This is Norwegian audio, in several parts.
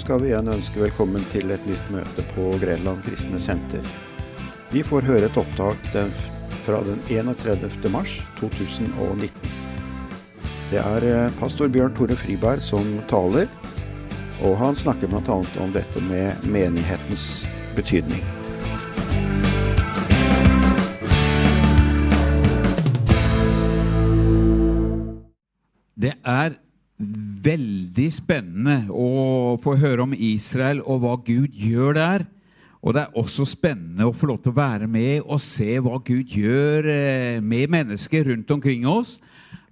skal vi igjen ønske velkommen til et nytt møte på Grenland kristne senter. Vi får høre et opptak fra den 31. mars 2019. Det er eh, pastor Bjørn Tore Friberg som taler, og han snakker bl.a. om dette med menighetens betydning. Det er veldig spennende å få høre om Israel og hva Gud gjør der. Og det er også spennende å få lov til å være med og se hva Gud gjør eh, med mennesker rundt omkring oss.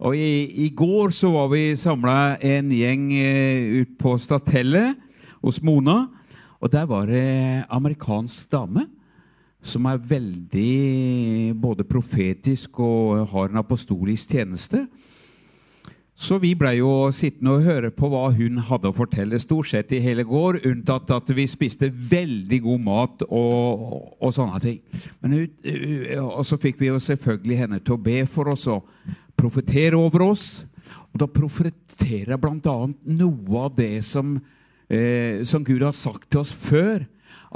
Og i, i går så var vi samla en gjeng eh, ut på Statellet hos Mona. Og der var det amerikansk dame som er veldig både profetisk og har en apostolisk tjeneste. Så vi blei jo sittende og høre på hva hun hadde å fortelle stort sett i hele går, unntatt at vi spiste veldig god mat og, og sånne ting. Men, og så fikk vi jo selvfølgelig henne til å be for oss og profetere over oss. Og da profeterer jeg bl.a. noe av det som, eh, som Gud har sagt til oss før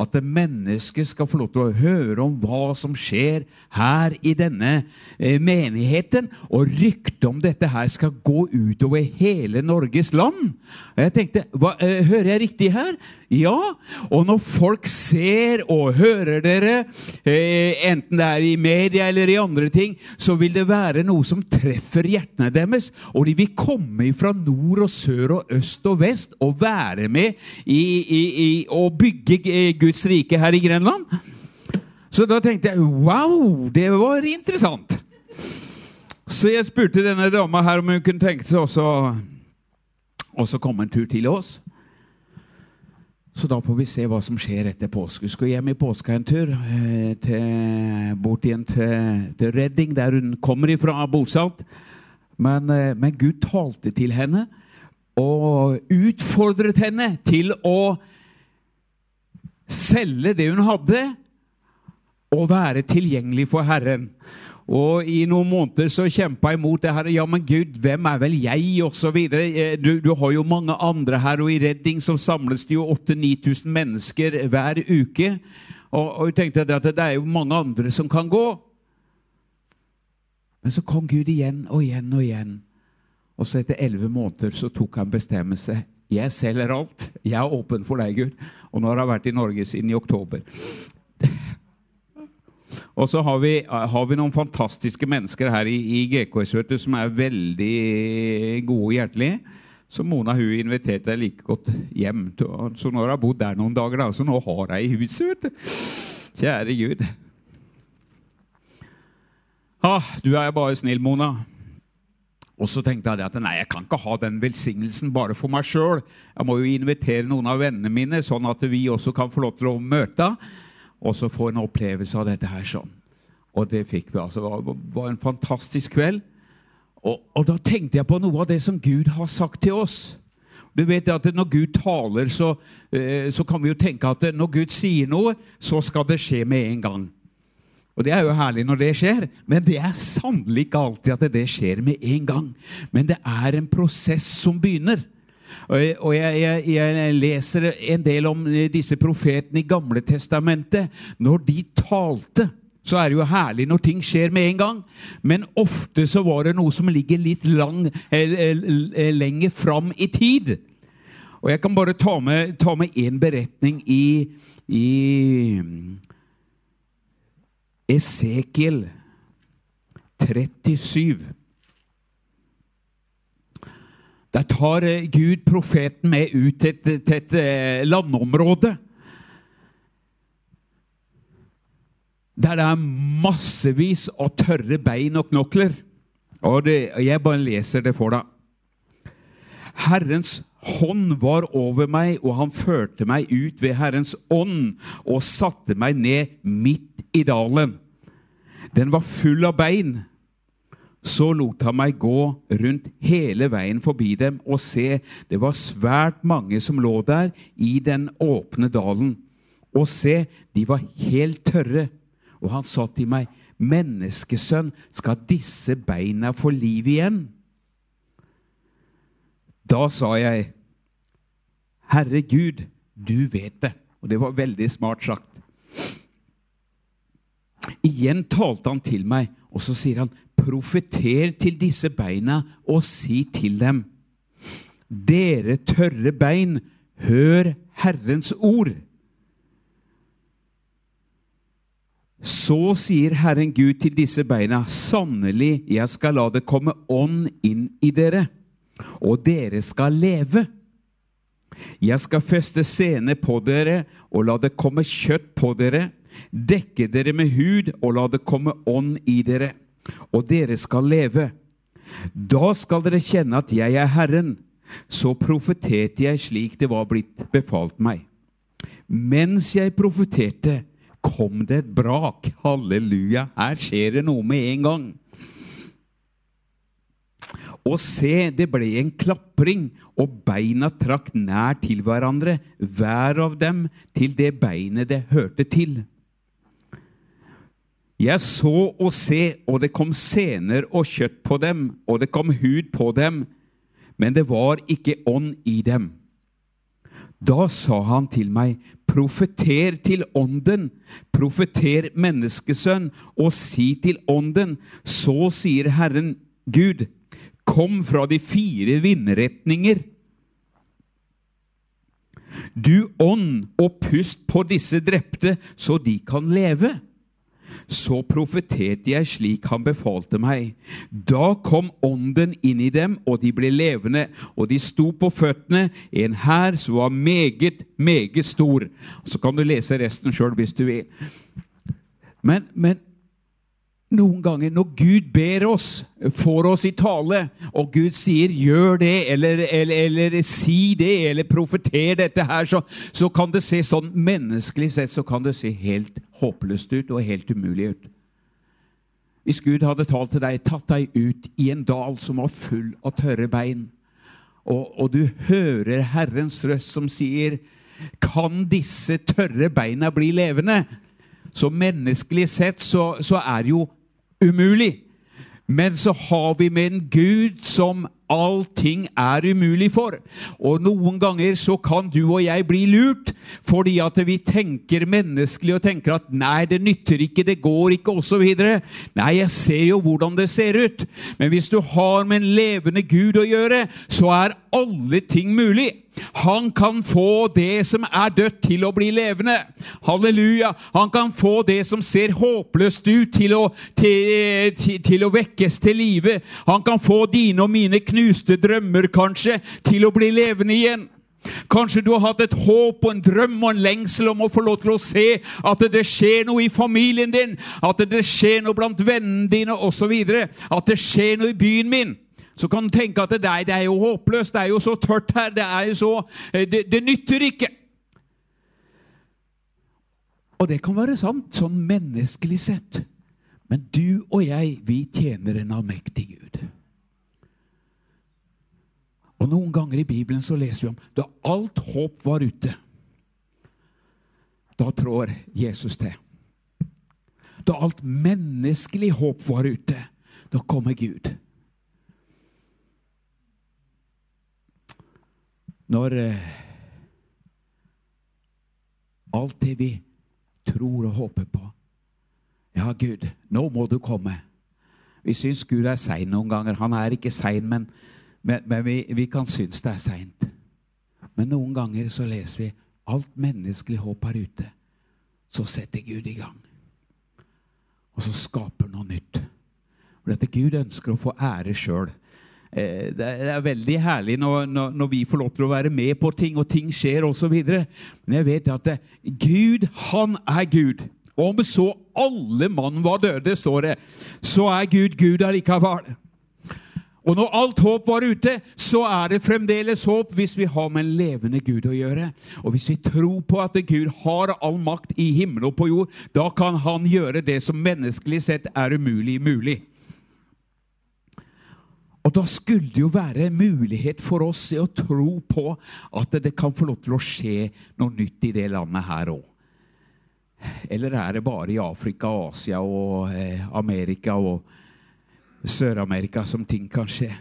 at mennesket skal få lov til å høre om hva som skjer her i denne eh, menigheten. Og ryktet om dette her skal gå utover hele Norges land. Og jeg tenkte hva, eh, Hører jeg riktig her? Ja. Og når folk ser og hører dere, eh, enten det er i media eller i andre ting, så vil det være noe som treffer hjertene deres. Og de vil komme fra nord og sør og øst og vest og være med i, i, i å bygge Guds rike her i Grenland. Så da tenkte jeg wow, det var interessant. Så jeg spurte denne dama her om hun kunne tenke seg også å komme en tur til oss. Så da får vi se hva som skjer etter påske. Hun skal hjem i påska en tur, eh, til, bort igjen til, til, Redding, der hun kommer ifra, bosatt. Men, eh, men Gud talte til henne og utfordret henne til å selge det hun hadde, og være tilgjengelig for Herren. Og I noen måneder så kjempa jeg imot det her. Ja, men Gud, hvem er vel jeg? Og så videre. Eh, du, du har jo mange andre her, og i Redding så samles det jo 8000-9000 mennesker hver uke. Og, og jeg tenkte at det er jo mange andre som kan gå. Men så kom Gud igjen og igjen og igjen. Og så etter elleve måneder så tok han bestemmelse. Jeg selger alt. Jeg er åpen for deg, Gud. Og nå har jeg vært i Norge siden i oktober. Og så har vi, har vi, noen fantastiske mennesker her i, i GKS du, som er veldig gode og hjertelige. Så Mona hun inviterte deg like godt hjem. Så nå har hun bodd der noen dager, da, så nå har jeg i huset. vet du. Kjære Gud. Ah, du er bare snill, Mona. Og så tenkte jeg at nei, jeg kan ikke ha den velsignelsen bare for meg sjøl. Jeg må jo invitere noen av vennene mine, sånn at vi også kan få lov til å møte. Og så få en opplevelse av dette her sånn. Og det fikk vi. altså. Det var en fantastisk kveld. Og, og, da tenkte jeg på noe av det som Gud har sagt til oss. Du vet at Når Gud taler, så, eh, så kan vi jo tenke at når Gud sier noe, så skal det skje med en gang. Og Det er jo herlig når det skjer, men det er sannelig ikke alltid at det skjer med en gang. Men det er en prosess som begynner. Og jeg, jeg, jeg, leser en del om disse profetene i Gamle Testamentet. Når de talte, så er det jo herlig når ting skjer med en gang. Men ofte så var det noe som ligger litt lang, lenger fram i tid. Og jeg kan bare ta med, ta med en beretning i, i Esekiel 37. Der tar eh, Gud profeten med ut til et, til et eh, landområde. Der det er massevis av tørre bein og knokler. Og det, Jeg bare leser det for deg. Herrens hånd var over meg, og han førte meg ut ved Herrens ånd og satte meg ned midt i dalen. Den var full av bein. Så lot han meg gå rundt hele veien forbi dem og se, det var svært mange som lå der i den åpne dalen. Og se, de var helt tørre. Og han sa til meg, menneskesønn, skal disse beina få liv igjen? Da sa jeg, Herre Gud, du vet det. Og det var veldig smart sagt. Igjen talte han til meg, og så sier han, profeter til disse beina og si til dem, dere tørre bein, hør Herrens ord. Så sier Herren Gud til disse beina, sannelig, jeg skal la det komme ånd inn i dere, og dere skal leve. Jeg skal feste sene på dere og la det komme kjøtt på dere, dekke dere med hud og la det komme ånd i dere, og dere skal leve. Da skal dere kjenne at jeg er Herren. Så profeterte jeg slik det var blitt befalt meg. Mens jeg profeterte, kom det et brak. Halleluja! Her skjer det noe med en gang. Og se, det ble en klapring, og beina trakk nær til hverandre, hver av dem til det beinet det hørte til. Jeg så og se, og det kom sener og kjøtt på dem, og det kom hud på dem, men det var ikke ånd i dem. Da sa han til meg, profeter til ånden, profeter menneskesønn, og si til ånden, så sier Herren Gud, kom fra de fire vindretninger. Du ånd og pust på disse drepte, så de kan leve. Så profeterte jeg slik han befalte meg. Da kom ånden inn i dem, og de ble levende, og de sto på føttene, en hær som var meget, meget stor. Så kan du lese resten sjøl hvis du vil. Men, men noen ganger når Gud ber oss, får oss i tale, og Gud sier 'gjør det', eller, eller, eller 'si det', eller 'profeter dette her', så, så, kan det se sånn menneskelig sett så kan det se helt håpløst ut og helt umulig ut. Hvis Gud hadde talt til deg, tatt deg ut i en dal som var full av tørre bein, og, og du hører Herrens røst som sier 'Kan disse tørre beina bli levende?' Så menneskelig sett så, så er jo umulig. Men så har vi med en Gud som allting er umulig for. Og noen ganger så kan du og jeg bli lurt fordi at vi tenker menneskelig og tenker at nei, det nytter ikke, det går ikke, osv. Nei, jeg ser jo hvordan det ser ut. Men hvis du har med en levende Gud å gjøre, så er alle ting mulig. Han kan få det som er dødt, til å bli levende. Halleluja. Han kan få det som ser håpløst ut, til å, til, til, til å vekkes til live. Han kan få dine og mine knuste drømmer, kanskje, til å bli levende igjen. Kanskje du har hatt et håp og en drøm og en lengsel om å få lov til å se at det skjer noe i familien din, at det skjer noe blant vennene dine osv., at det skjer noe i byen min så kan du tenke at det, det er jo håpløst, det er jo så tørt her, det er jo så eh, det, det nytter ikke. Og det kan være sant, sånn menneskelig sett. Men du og jeg, vi tjener en allmektig Gud. Og Noen ganger i Bibelen så leser vi om da alt håp var ute. Da trår Jesus til. Da alt menneskelig håp var ute, da kommer Gud. Når eh, alt det vi tror og håper på Ja, Gud, nå må du komme. Vi syns Gud er sein noen ganger. Han er ikke sein, men, men, men vi, vi, kan synes det er seint. Men noen ganger så leser vi alt menneskelig håp her ute. Så setter Gud i gang. Og så skaper noe nytt. For dette Gud ønsker å få ære sjøl. Eh, det er veldig herlig når, når, når, vi får lov til å være med på ting, og ting skjer osv. Men jeg vet at det, Gud, han er Gud. Og om så alle mann var døde, står det, så er Gud Gud allikevel. Og når alt håp var ute, så er det fremdeles håp hvis vi har med en levende Gud å gjøre. Og hvis vi tror på at Gud har all makt i himmel og på jord, da kan Han gjøre det som menneskelig sett er umulig mulig. Og da skulle det jo være mulighet for oss å tro på at det kan få lov til å skje noe nytt i det landet her òg. Eller er det bare i Afrika, Asia og eh, Amerika og Sør-Amerika som ting kan skje?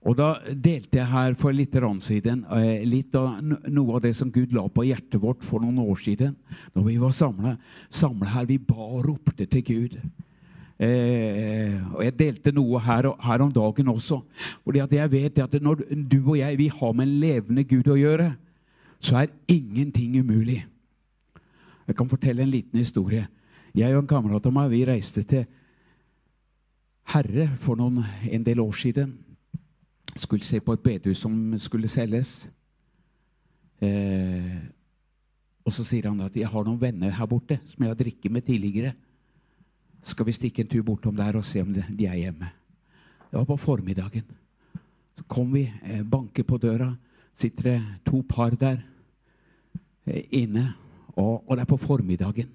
Og da delte jeg her for litt siden eh, litt av noe av det som Gud la på hjertet vårt for noen år siden. Når vi var samla her. Vi ba og ropte til Gud. Eh, og Jeg delte noe her, her, om dagen også. fordi at jeg vet at Når du og jeg vi har med en levende Gud å gjøre, så er ingenting umulig. Jeg kan fortelle en liten historie. Jeg og en kamerat av meg vi reiste til Herre for noen, en del år siden. Skulle se på et bedehus som skulle selges. Eh, og så sier han at 'jeg har noen venner her borte som jeg har drikket med tidligere'. Skal vi stikke en tur bortom der og se om de er hjemme? Det var på formiddagen. Så kom vi, eh, banker på døra. Sitter det to par der eh, inne. Og, og det er på formiddagen.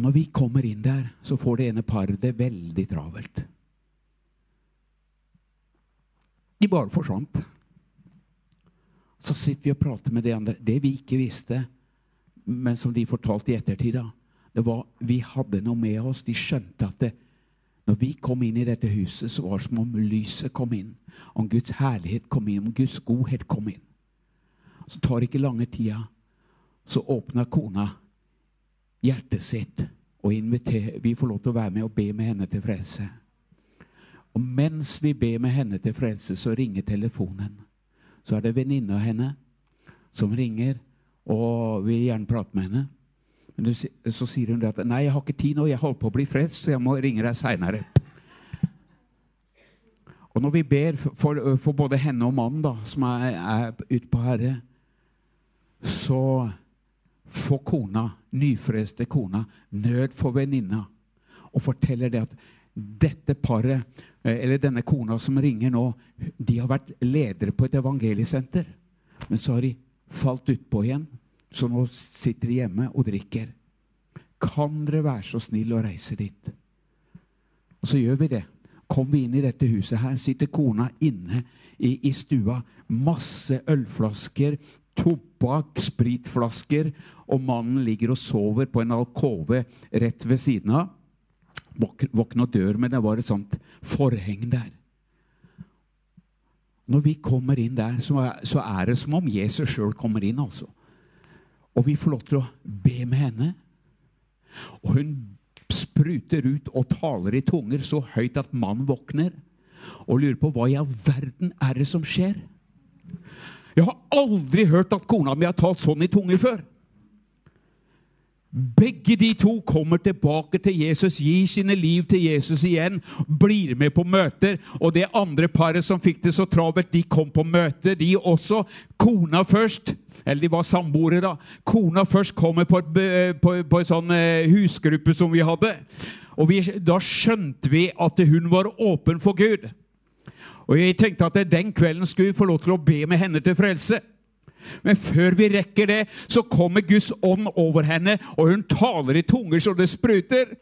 Og når vi kommer inn der, så får det ene paret det veldig travelt. De bare forsvant. Så sitter vi og prater med de andre. Det vi ikke visste, men som de fortalte i ettertid, det var vi hadde noe med oss. De skjønte at det, når vi kom inn i dette huset, så var det som om lyset kom inn. Om Guds herlighet kom inn, om Guds godhet kom inn. Så tar det ikke lange tida, så åpner kona hjertet sitt og vi får lov til å være med og be med henne til frelse. Og mens vi ber med henne til frelse, så ringer telefonen. Så er det venninna av henne som ringer og vil gjerne prate med henne. Men så sier hun at 'nei, jeg har ikke tid nå, jeg holder på å bli frelst, så jeg må ringe deg seinere'. Og når vi ber for, for, både henne og mannen, da, som er, er ute på Herre, så får kona, nyfreste kona, nød for venninna og forteller det at dette paret, eh, eller denne kona som ringer nå, de har vært ledere på et evangeliesenter. Men så har de falt utpå igjen, så nå sitter de hjemme og drikker. Kan dere være så snill å reise dit? Og så gjør vi det. Kommer vi inn i dette huset her, sitter kona inne i, i stua. Masse ølflasker, tobakk, spritflasker, og mannen ligger og sover på en alkove rett ved siden av. Våkner og dør, men det var et sånt forheng der. Når vi kommer inn der, så er, det som om Jesus sjøl kommer inn. altså. Og vi får lov til å be med henne. Og hun spruter ut og taler i tunger så høyt at mannen våkner og lurer på hva i all verden er det som skjer. Jeg har aldri hørt at kona mi har talt sånn i tunge før. Begge de to kommer tilbake til Jesus, gir sine liv til Jesus igjen, blir med på møter. Og det andre paret som fikk det så travelt, de kom på møte, de også. Kona først. Eller de var samboere, da. Kona først kommer på, på, på en sånn eh, husgruppe som vi hadde. Og vi, da skjønte vi at hun var åpen for Gud. Og jeg tenkte at den kvelden skulle vi få lov til å be med henne til frelse. Men før vi rekker det, så kommer Guds ånd over henne, og hun taler i tunger så det spruter.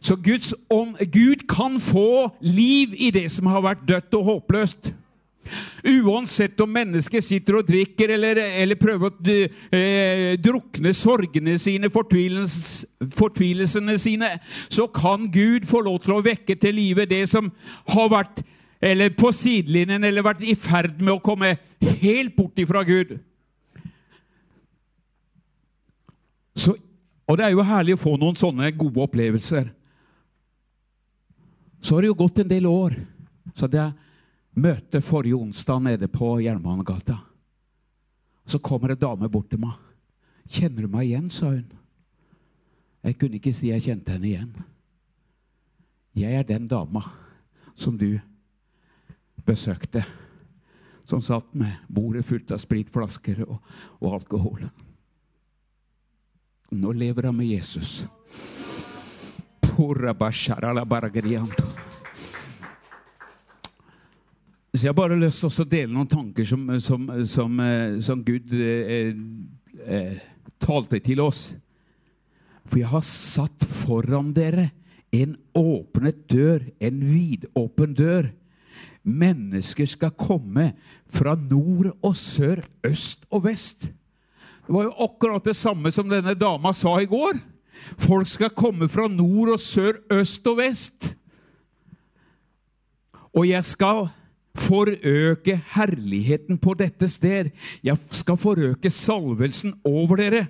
Så Guds ånd, Gud kan få liv i det som har vært dødt og håpløst. Uansett om mennesket sitter og drikker eller, eller prøver å eh, drukne sorgene sine, fortvilels, fortvilelsene sine, så kan Gud få lov til å vekke til live det som har vært eller på sidelinjen eller vært i ferd med å komme helt bort ifra Gud. Så, og det er jo herlig å få noen sånne gode opplevelser. Så har det jo gått en del år. Så hadde jeg møte forrige onsdag nede på Jernbanegata. Så kommer en dame bort til meg. 'Kjenner du meg igjen?' sa hun. Jeg kunne ikke si jeg kjente henne igjen. Jeg er den dama som du besøkte, som satt med bordet fullt av spritflasker og, og alkohol. Nå lever han med Jesus. Så jeg har bare lyst til å dele noen tanker som, som, som, eh, som Gud eh, eh, talte til oss. For jeg har satt foran dere en åpnet dør, en vidåpen dør, mennesker skal komme fra nord og sør, øst og vest. Det var jo akkurat det samme som denne dama sa i går. Folk skal komme fra nord og sør, øst og vest. Og jeg skal forøke herligheten på dette sted. Jeg skal forøke salvelsen over dere.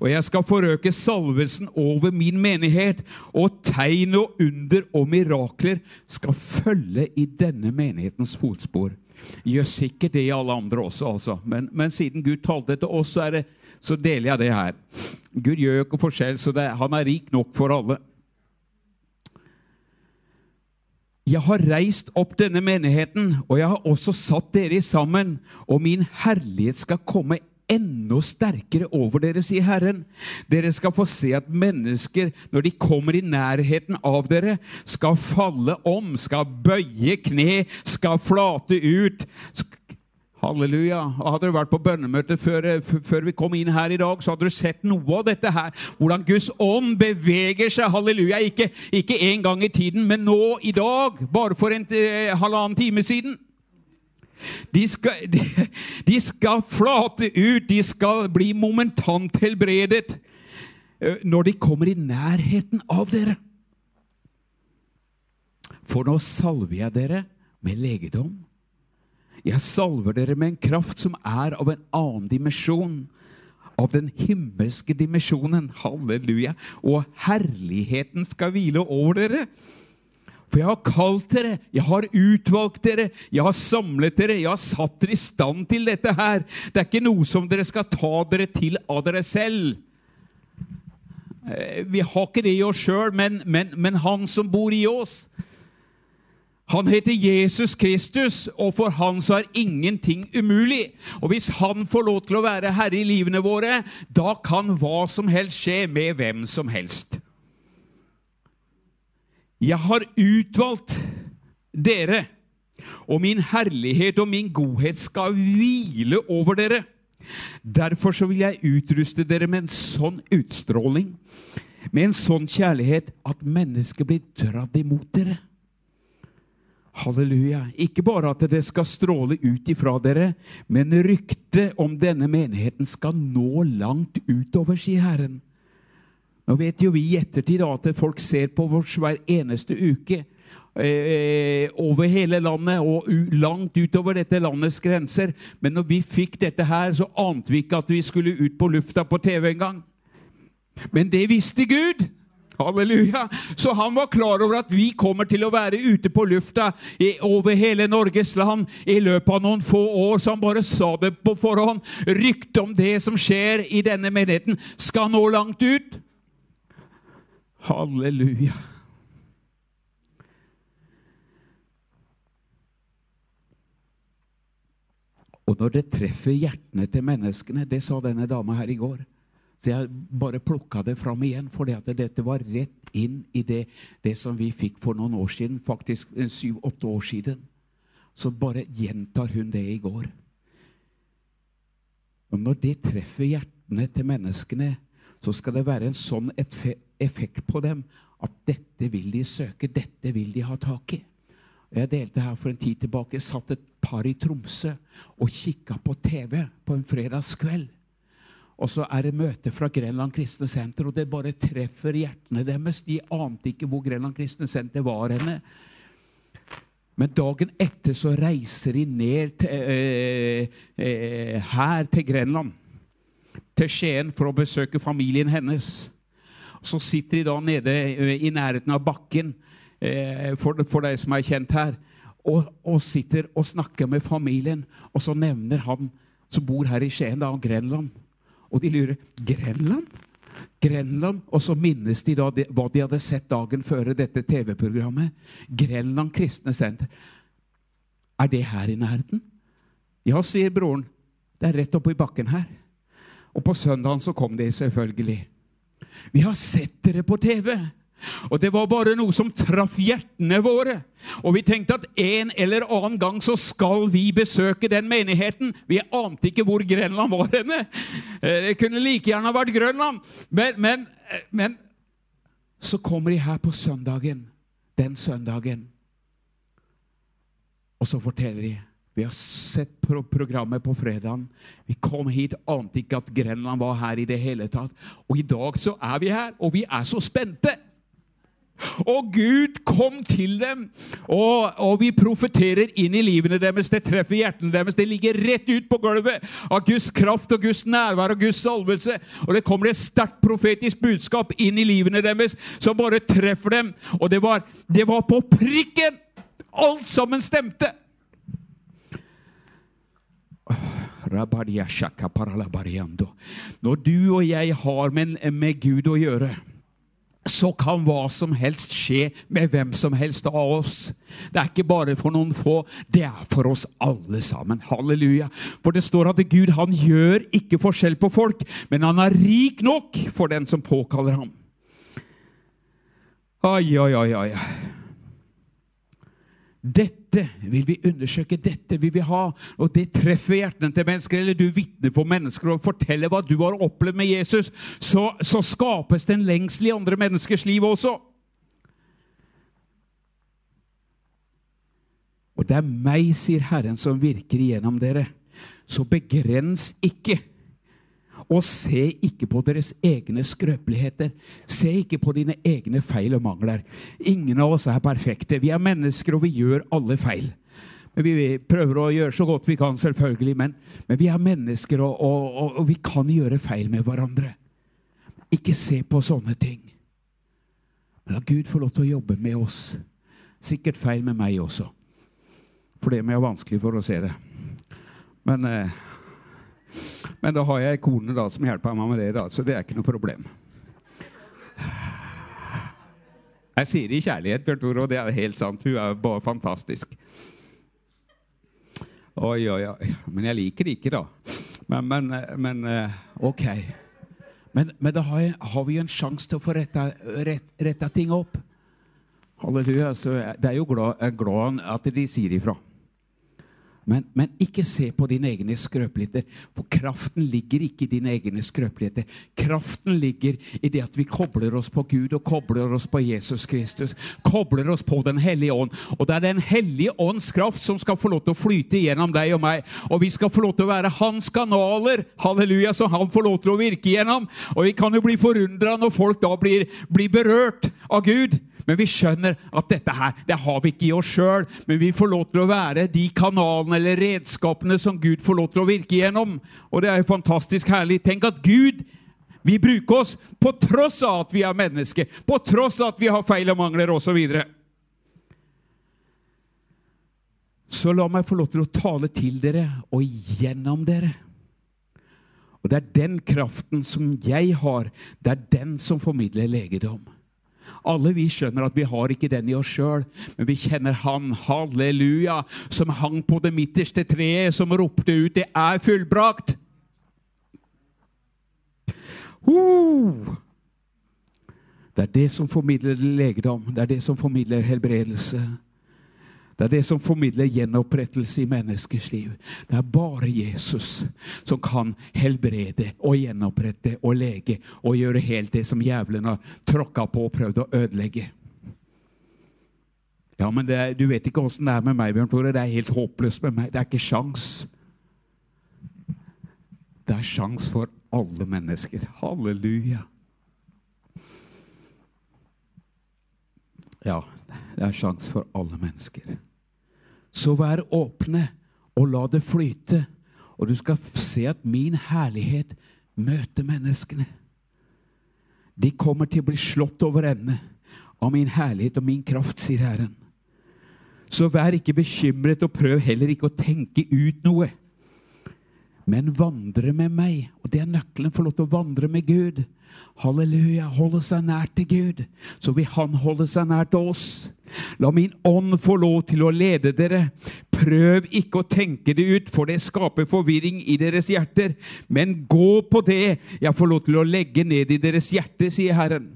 Og jeg skal forøke salvelsen over min menighet. Og tegn og under og mirakler skal følge i denne menighetens fotspor. Gjør sikkert det i alle andre også, altså. men, men, siden Gud talte til oss, så, det, så, deler jeg det her. Gud gjør jo ikke forskjell, så det, han er rik nok for alle. Jeg har reist opp denne menigheten, og jeg har også satt dere sammen, og min herlighet skal komme enda sterkere over dere, sier Herren. Dere skal få se at mennesker, når de kommer i nærheten av dere, skal falle om, skal bøye kne, skal flate ut, Halleluja. Hadde du vært på bønnemøte før, eh, før, vi kom inn her i dag, så hadde du sett noe av dette her. Hvordan Guds ånd beveger seg. Halleluja. Ikke, ikke en gang i tiden, men nå i dag. Bare for en eh, halvannen time siden. De skal, de, de skal, flate ut, de skal bli momentant helbredet eh, når de kommer i nærheten av dere. For nå salver jeg dere med legedom jeg salver dere med en kraft som er av en annen dimensjon. Av den himmelske dimensjonen. Halleluja. Og herligheten skal hvile over dere. For jeg har kalt dere, jeg har utvalgt dere, jeg har samlet dere, jeg har satt dere i stand til dette her. Det er ikke noe som dere skal ta dere til av dere selv. Eh, vi har ikke det i oss sjøl, men, men, men Han som bor i oss, han heter Jesus Kristus, og for han så er ingenting umulig. Og hvis han får lov til å være herre i livene våre, da kan hva som helst skje med hvem som helst. Jeg har utvalgt dere, og min herlighet og min godhet skal hvile over dere. Derfor så vil jeg utruste dere med en sånn utstråling, med en sånn kjærlighet, at mennesket blir dratt imot dere. Halleluja. Ikke bare at det skal stråle ut ifra dere, men ryktet om denne menigheten skal nå langt utover, sier Herren. Nå vet jo vi i ettertid at folk ser på oss hver eneste uke. Eh, over hele landet og langt utover dette landets grenser. Men når vi fikk dette her, så ante vi ikke at vi skulle ut på lufta på TV engang. Men det visste Gud. Halleluja! Så han var klar over at vi kommer til å være ute på lufta i, over hele Norges land i løpet av noen få år. Så han bare sa det på forhånd. Ryktet om det som skjer i denne menigheten, skal nå langt ut. Halleluja. Og når det treffer hjertene til menneskene Det sa denne dama her i går. Så jeg bare plukka det fram igjen, for dette var rett inn i det, det, som vi fikk for noen år siden, faktisk syv-åtte år siden. Så bare gjentar hun det i går. Og når det treffer hjertene til menneskene, så skal det være en sånn effekt på dem at dette vil de søke, dette vil de ha tak i. Jeg delte her for en tid tilbake, satt et par i Tromsø og kikka på TV på en fredagskveld. Og så er det møte fra Grenland kristne senter, og det bare treffer hjertene deres. De ante ikke hvor Grenland kristne senter var henne. Men dagen etter så reiser de ned til, eh, eh, her til Grenland, til Skien, for å besøke familien hennes. Så sitter de da nede eh, i nærheten av bakken, eh, for, for de som er kjent her, og, og, sitter og snakker med familien. Og så nevner han som bor her i Skien, da, Grenland. Og de lurer Grenland? Grenland, Og så minnes de da de, hva de hadde sett dagen før dette TV-programmet. Grenland kristne senter. Er det her i nærheten? Ja, sier broren. Det er rett oppi bakken her. Og på søndagen så kom de selvfølgelig. Vi har sett dere på TV. Og det var bare noe som traff hjertene våre. Og vi tenkte at en eller annen gang så skal vi besøke den menigheten. Vi ante ikke hvor Grenland var henne. Eh, det kunne like gjerne vært Grønland. Men, men, eh, men så kommer de her på søndagen. Den søndagen. Og så forteller de vi har sett programmet på fredagen. Vi kom hit, ante ikke at Grenland var her i det hele tatt. Og i dag så er vi her, og vi er så spente! Og Gud kom til dem, og, og, vi profeterer inn i livene deres. Det treffer hjertene deres. Det ligger rett ut på gulvet av Guds kraft og Guds nærvær og Guds salvelse. Og det kommer et sterkt profetisk budskap inn i livene deres som bare treffer dem. Og det var, det var på prikken! Alt sammen stemte! Når du og jeg har med, med Gud å gjøre så kan hva som helst skje med hvem som helst av oss. Det er ikke bare for noen få, det er for oss alle sammen. Halleluja. For det står at Gud han gjør ikke forskjell på folk, men han er rik nok for den som påkaller ham. Ai, ai, ai, ai. Dette vil vi undersøke, dette vil vi ha. Og det treffer hjertene til mennesker. Eller du vitner for mennesker og forteller hva du har opplevd med Jesus. Så, så skapes det en lengsel i andre menneskers liv også. Og det er meg, sier Herren, som virker igjennom dere. Så begrens ikke og se ikke på deres egne skrøpeligheter. Se ikke på dine egne feil og mangler. Ingen av oss er perfekte. Vi er mennesker, og vi gjør alle feil. Men Vi prøver å gjøre så godt vi kan, selvfølgelig, men, men vi er mennesker, og, og, og, vi kan gjøre feil med hverandre. Ikke se på sånne ting. La Gud få lov til å jobbe med oss. Sikkert feil med meg også. For det er vanskelig for å se det. Men eh, men da har jeg ei kone da, som hjelper meg med det, da, så det er ikke noe problem. Jeg sier det i kjærlighet, Bjørn Tore, og det er helt sant. Hun er bare fantastisk. Oi, oi, oi. Men jeg liker det ikke, da. Men, men, men eh, OK. Men, men da har, jeg, har, vi en sjanse til å få retta, rett, retta ting opp. Halleluja. Så det er jo glad, glad at de sier ifra. Men, men, ikke se på dine egne skrøpeligheter, for kraften ligger ikke i dine egne skrøpeligheter. Kraften ligger i det at vi kobler oss på Gud og kobler oss på Jesus Kristus. Kobler oss på Den hellige ånd. Og det er Den hellige ånds kraft som skal få lov til å flyte gjennom deg og meg. Og vi skal få lov til å være hans kanaler, halleluja, så han får lov til å virke gjennom. Og vi kan jo bli forundra når folk da blir, blir berørt av Gud. Men vi skjønner at dette her, det har vi ikke i oss sjøl. Men vi får lov til å være de kanalene eller redskapene som Gud får lov til å virke gjennom. Og det er jo fantastisk herlig. Tenk at Gud vil bruke oss på tross av at vi er mennesker, på tross av at vi har feil og mangler osv. Så, så la meg få lov til å tale til dere og gjennom dere. Og det er den kraften som jeg har, det er den som formidler legedom. Alle vi skjønner at vi har ikke den i oss sjøl, men vi kjenner Han, halleluja, som hang på det midterste treet, som ropte ut 'Det er fullbrakt'. Uh! Det er det som formidler legedom, det er det som formidler helbredelse. Det er det som formidler gjenopprettelse i menneskers liv. Det er bare Jesus som kan helbrede og gjenopprette og lege og gjøre helt det som djevelen har tråkka på og prøvd å ødelegge. Ja, men er, Du vet ikke åssen det er med meg, Bjørn Tore. Det er helt håpløst med meg. Det er ikke sjans. Det er sjans for alle mennesker. Halleluja. Ja, det er sjans for alle mennesker. Så vær åpne og la det flyte, og du skal se at min herlighet møter menneskene. De kommer til å bli slått over ende av min herlighet og min kraft, sier Herren. Så vær ikke bekymret, og prøv heller ikke å tenke ut noe. Men vandre med meg, og det er nøkkelen for lov til å vandre med Gud. Halleluja. Holde seg nær til Gud, så vil Han holde seg nær til oss. La min ånd få lov til å lede dere. Prøv ikke å tenke det ut, for det skaper forvirring i deres hjerter. Men gå på det jeg får lov til å legge ned i deres hjerte, sier Herren.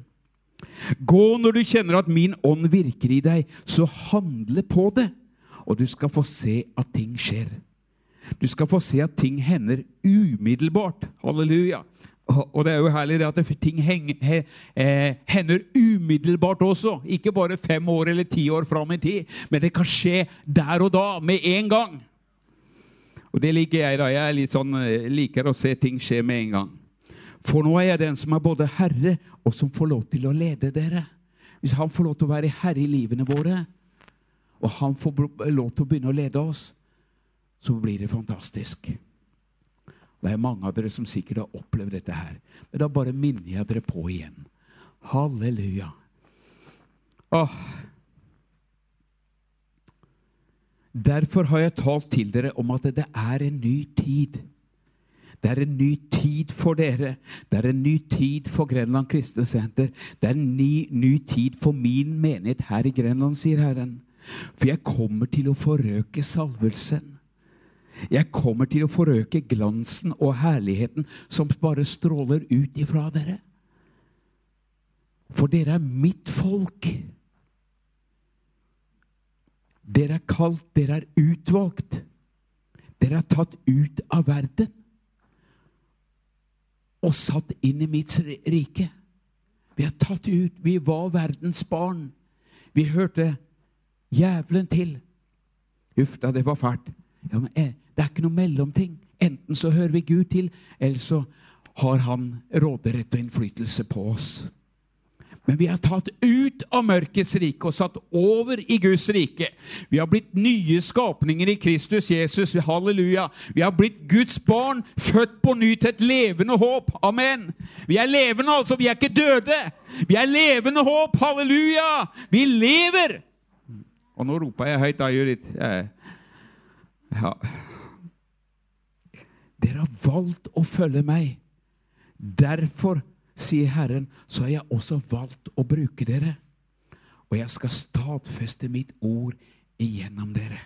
Gå når du kjenner at min ånd virker i deg, så handle på det, og du skal få se at ting skjer. Du skal få se at ting hender umiddelbart. Halleluja. Og det er jo herlig at ting hender eh, umiddelbart også. Ikke bare fem år eller ti år fram i tid, men det kan skje der og da, med en gang. Og det liker jeg. da. Jeg sånn, eh, liker å se ting skje med en gang. For nå er jeg den som er både herre, og som får lov til å lede dere. hvis han får lov til å være herre i livene våre, og han får lov til å begynne å lede oss, så blir det fantastisk. Det er mange av dere som sikkert har opplevd dette her. Men da bare minner jeg dere på igjen. Halleluja. Åh. Derfor har jeg talt til dere om at det er en ny tid. Det er en ny tid for dere. Det er en ny tid for Grenland kristne senter. Det er en ny, ny tid for min menighet her i Grenland, sier Herren. For jeg kommer til å forøke salvelsen. Jeg kommer til å forøke glansen og herligheten som bare stråler ut ifra dere. For dere er mitt folk. Dere er kalt, dere er utvalgt. Dere er tatt ut av verden og satt inn i mitt rike. Vi er tatt ut. Vi var verdens barn. Vi hørte jævelen til. Uff da, det var fælt. Ja, men eh, det er ikke noe mellomting. Enten så hører vi Gud til, eller så har han råderett og innflytelse på oss. Men vi er tatt ut av mørkets rike og satt over i Guds rike. Vi har blitt nye skapninger i Kristus Jesus. Halleluja. Vi har blitt Guds barn, født på ny til et levende håp. Amen. Vi er levende, altså. Vi er ikke døde. Vi er levende håp. Halleluja. Vi lever. Og nå roper jeg høyt, da, Judith. Ja. Dere har valgt å følge meg. Derfor, sier Herren, så har jeg også valgt å bruke dere. Og jeg skal stadfeste mitt ord igjennom dere.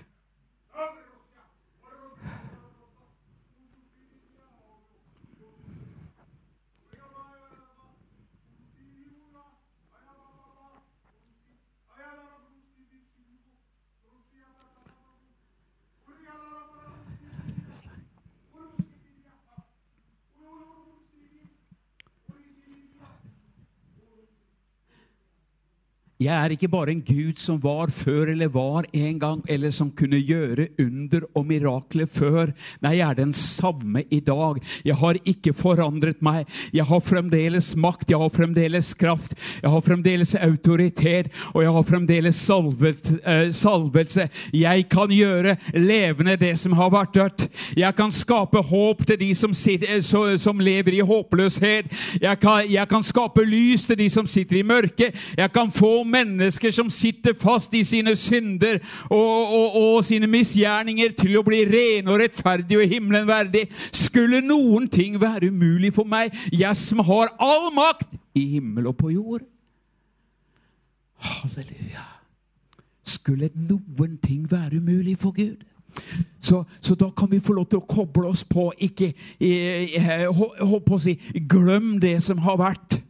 Jeg er ikke bare en Gud som var før eller var en gang, eller som kunne gjøre under og mirakler før. Nei, jeg er den samme i dag. Jeg har ikke forandret meg. Jeg har fremdeles makt, jeg har fremdeles kraft, jeg har fremdeles autoritet, og jeg har fremdeles uh, salvelse. Jeg kan gjøre levende det som har vært dødt. Jeg kan skape håp til de som, sitter, så, som lever i håpløshet. Jeg kan, jeg kan skape lys til de som sitter i mørket. Jeg kan få mennesker som sitter fast i sine synder og, og, og sine misgjerninger, til å bli rene og rettferdige og himmelen verdig. Skulle noen ting være umulig for meg, jeg som har all makt i himmel og på jord? Halleluja. Skulle noen ting være umulig for Gud? Så, så, da kan vi få lov til å koble oss på. Ikke eh, eh, håpe å si, glem det som har vært.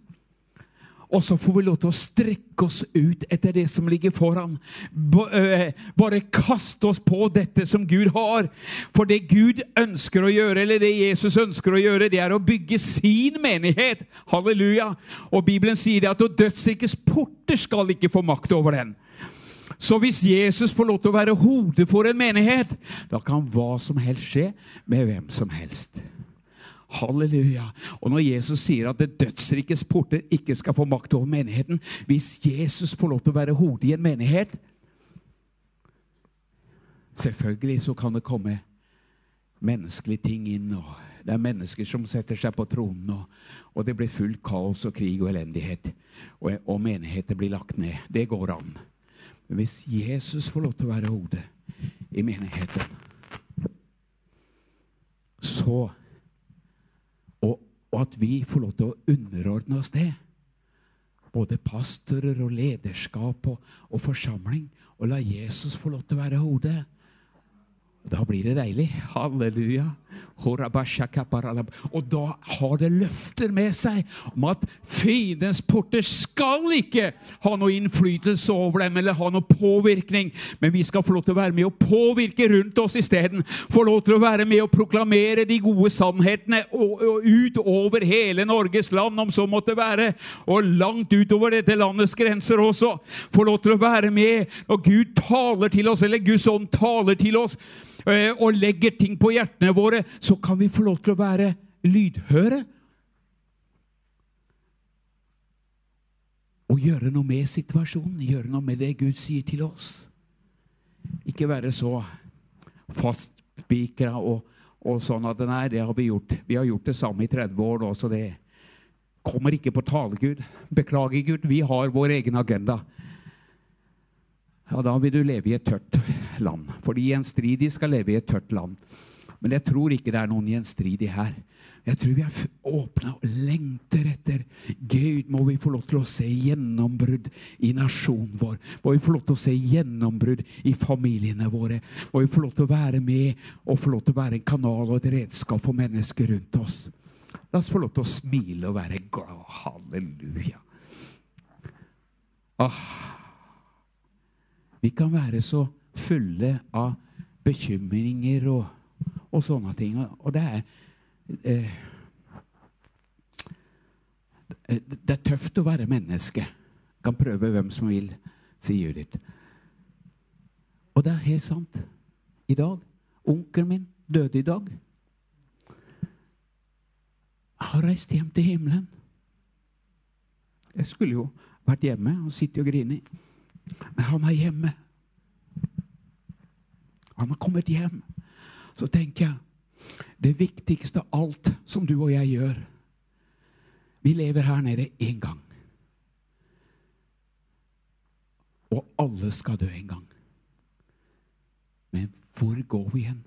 Og så får vi lov til å strekke oss ut etter det som ligger foran. Bare kaste oss på dette som Gud har. For det Gud ønsker å gjøre, eller det Jesus ønsker å gjøre, det er å bygge sin menighet. Halleluja. Og Bibelen sier det at dødsrikets porter skal ikke få makt over den. Så hvis Jesus får lov til å være hodet for en menighet, da kan hva som helst skje med hvem som helst. Halleluja. Og når Jesus sier at det dødsrikes porter ikke skal få makt over menigheten Hvis Jesus får lov til å være hodet i en menighet Selvfølgelig så kan det komme menneskelige ting inn. og Det er mennesker som setter seg på tronen, og, og det blir fullt kaos og krig og elendighet. Og, og menigheter blir lagt ned. Det går an. Men hvis Jesus får lov til å være hodet i menigheten, så og at vi får lov til å underordne oss det. Både pastorer og lederskap og, og forsamling. Og la Jesus få lov til å være hodet. Da blir det deilig. Halleluja. Og da har det løfter med seg om at fiendens porter skal ikke ha noe innflytelse over dem eller ha noe påvirkning, men vi skal få lov til å være med og påvirke rundt oss isteden. Få lov til å være med og proklamere de gode sannhetene og, og ut over hele Norges land, om så måtte være, og langt utover dette landets grenser også. Få lov til å være med når Gud taler til oss, eller Guds ånd taler til oss og legger ting på hjertene våre, så kan vi få lov til å være lydhøre. og gjøre noe med situasjonen, gjøre noe med det Gud sier til oss. Ikke være så fastspikra og, og, sånn at Nei, det har vi gjort. Vi har gjort det samme i 30 år nå, så det kommer ikke på tale, Gud. Beklager, Gud. Vi har vår egen agenda. Ja, da vil du leve i et tørt land. For de gjenstridige skal leve i et tørt land. Men jeg tror ikke det er noen gjenstridig her. Jeg tror vi er åpna og lengter etter Gud. Må vi få lov til å se gjennombrudd i nasjonen vår. Må vi få lov til å se gjennombrudd i familiene våre. Må vi få lov til å være med og få lov til å være en kanal og et redskap for mennesker rundt oss. La oss få lov til å smile og være glad. Halleluja. Ah. Vi kan være så fulle av bekymringer og og sånne ting. Og det er eh, Det er tøft å være menneske. Kan prøve hvem som vil, sier Judith. Og det er helt sant. I dag Onkelen min døde i dag. Jeg har reist hjem til himmelen. Jeg skulle jo vært hjemme og sittet og grinet. Men han er hjemme. Han har kommet hjem så tenker jeg det viktigste av alt som du og jeg gjør Vi lever her nede én gang. Og alle skal dø en gang. Men hvor går vi hen?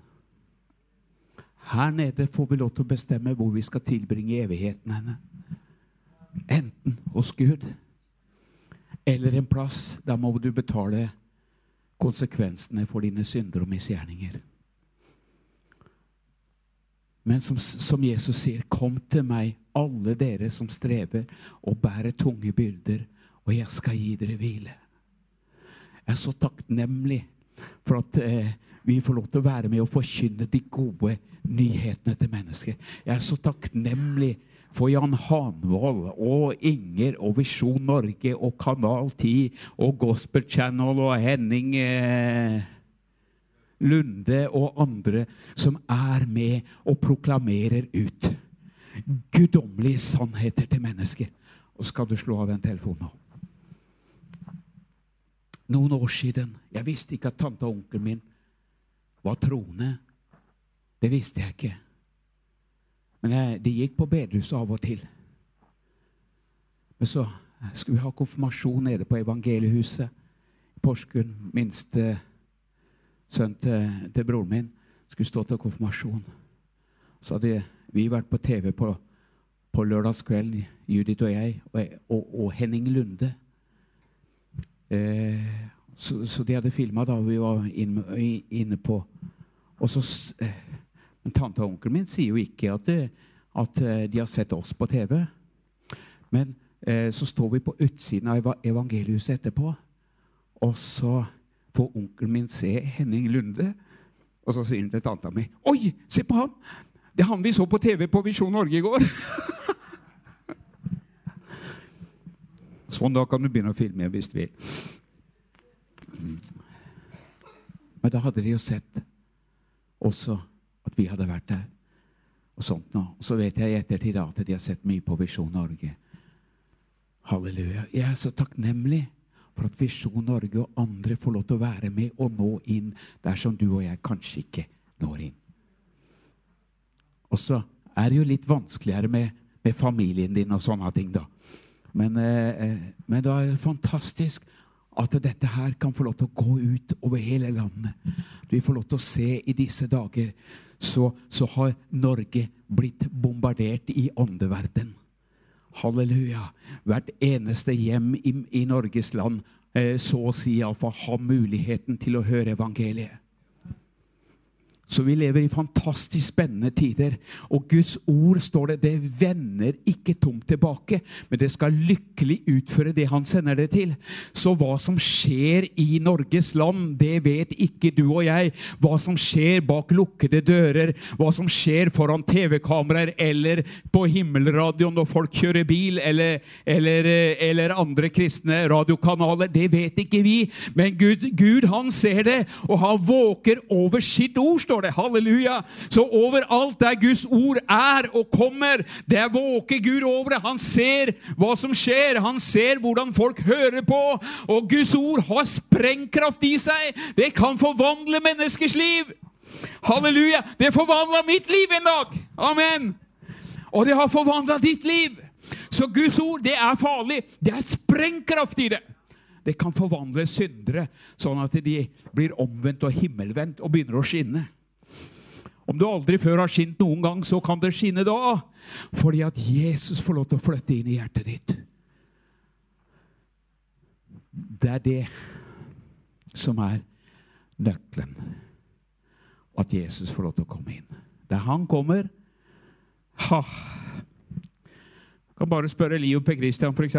Her nede får vi lov til å bestemme hvor vi skal tilbringe evigheten henne. Enten hos Gud eller en plass. Da må du betale konsekvensene for dine synder og misgjerninger. Men som, som, Jesus sier, 'Kom til meg, alle dere som strever og bærer tunge byrder, og jeg skal gi dere hvile.' Jeg er så takknemlig for at eh, vi får lov til å være med og forkynne de gode nyhetene til mennesker. Jeg er så takknemlig for Jan Hanvold og Inger og Visjon Norge og Kanal 10 og Gospel Channel og Henning eh, Lunde og andre som er med og proklamerer ut guddommelige sannheter til mennesker. Og skal du slå av den telefonen nå? Noen år siden Jeg visste ikke at tante og onkelen min var troende. Det visste jeg ikke. Men de gikk på bedehuset av og til. Men så skulle vi ha konfirmasjon nede på Evangeliehuset i Porsgrunn. Minste sønn til, til, broren min, skulle stå til konfirmasjon. Så hadde vi vært på TV på, på lørdagskvelden, Judith og jeg, og, og, og Henning Lunde. Eh, så, så, de hadde filma da vi var inne, inne på Og så eh, Men tante og onkelen min sier jo ikke at, det, at, eh, de har sett oss på TV. Men eh, så står vi på utsiden av evangeliuset etterpå, og så får onkelen min se Henning Lunde. Og så sier han til tanta mi 'Oi, se på han! Det er han vi så på TV på Visjon Norge i går.' sånn, da kan du begynne å filme hvis du vil. Men da hadde de jo sett også at vi hadde vært der. Og sånt nå. Og så vet jeg i ettertid at de har sett mye på Visjon Norge. Halleluja. Jeg er så takknemlig for at Visjon Norge og andre får lov til å være med og nå inn der som du og jeg kanskje ikke når inn. Og så er det jo litt vanskeligere med, med familien din og sånne ting, da. Men, eh, eh men det er fantastisk at dette her kan få lov til å gå ut over hele landet. Vi får lov til å se i disse dager så, så har Norge blitt bombardert i åndeverden. Halleluja. Hvert eneste hjem i, i Norges land eh, så å si iallfall har muligheten til å høre evangeliet. Så vi lever i fantastisk spennende tider. Og Guds ord, står det, det vender ikke tomt tilbake, men det skal lykkelig utføre det han sender det til. Så hva som skjer i Norges land, det vet ikke du og jeg. Hva som skjer bak lukkede dører, hva som skjer foran TV-kameraer eller på himmelradioen når folk kjører bil, eller, eller, eller andre kristne radiokanaler, det vet ikke vi. Men Gud, Gud, han ser det, og han våker over sitt ord. Står det. Halleluja. Så overalt der Guds ord er og kommer, der våker Gud over det. Han ser hva som skjer. Han ser hvordan folk hører på. Og Guds ord har sprengkraft i seg. Det kan forvandle menneskers liv. Halleluja. Det forvandla mitt liv en dag. Amen. Og det har forvandla ditt liv. Så Guds ord, det er farlig. Det er sprengkraft i det. Det kan forvandle syndere sånn at de blir omvendt og himmelvendt og begynner å skinne. Om du aldri før har skint noen gang, så kan det skinne da. Fordi at Jesus får lov til å flytte inn i hjertet ditt. Det er det som er nøkkelen. At Jesus får lov til å komme inn. Der han kommer ha. Jeg kan bare spørre Leo P. Christian, f.eks.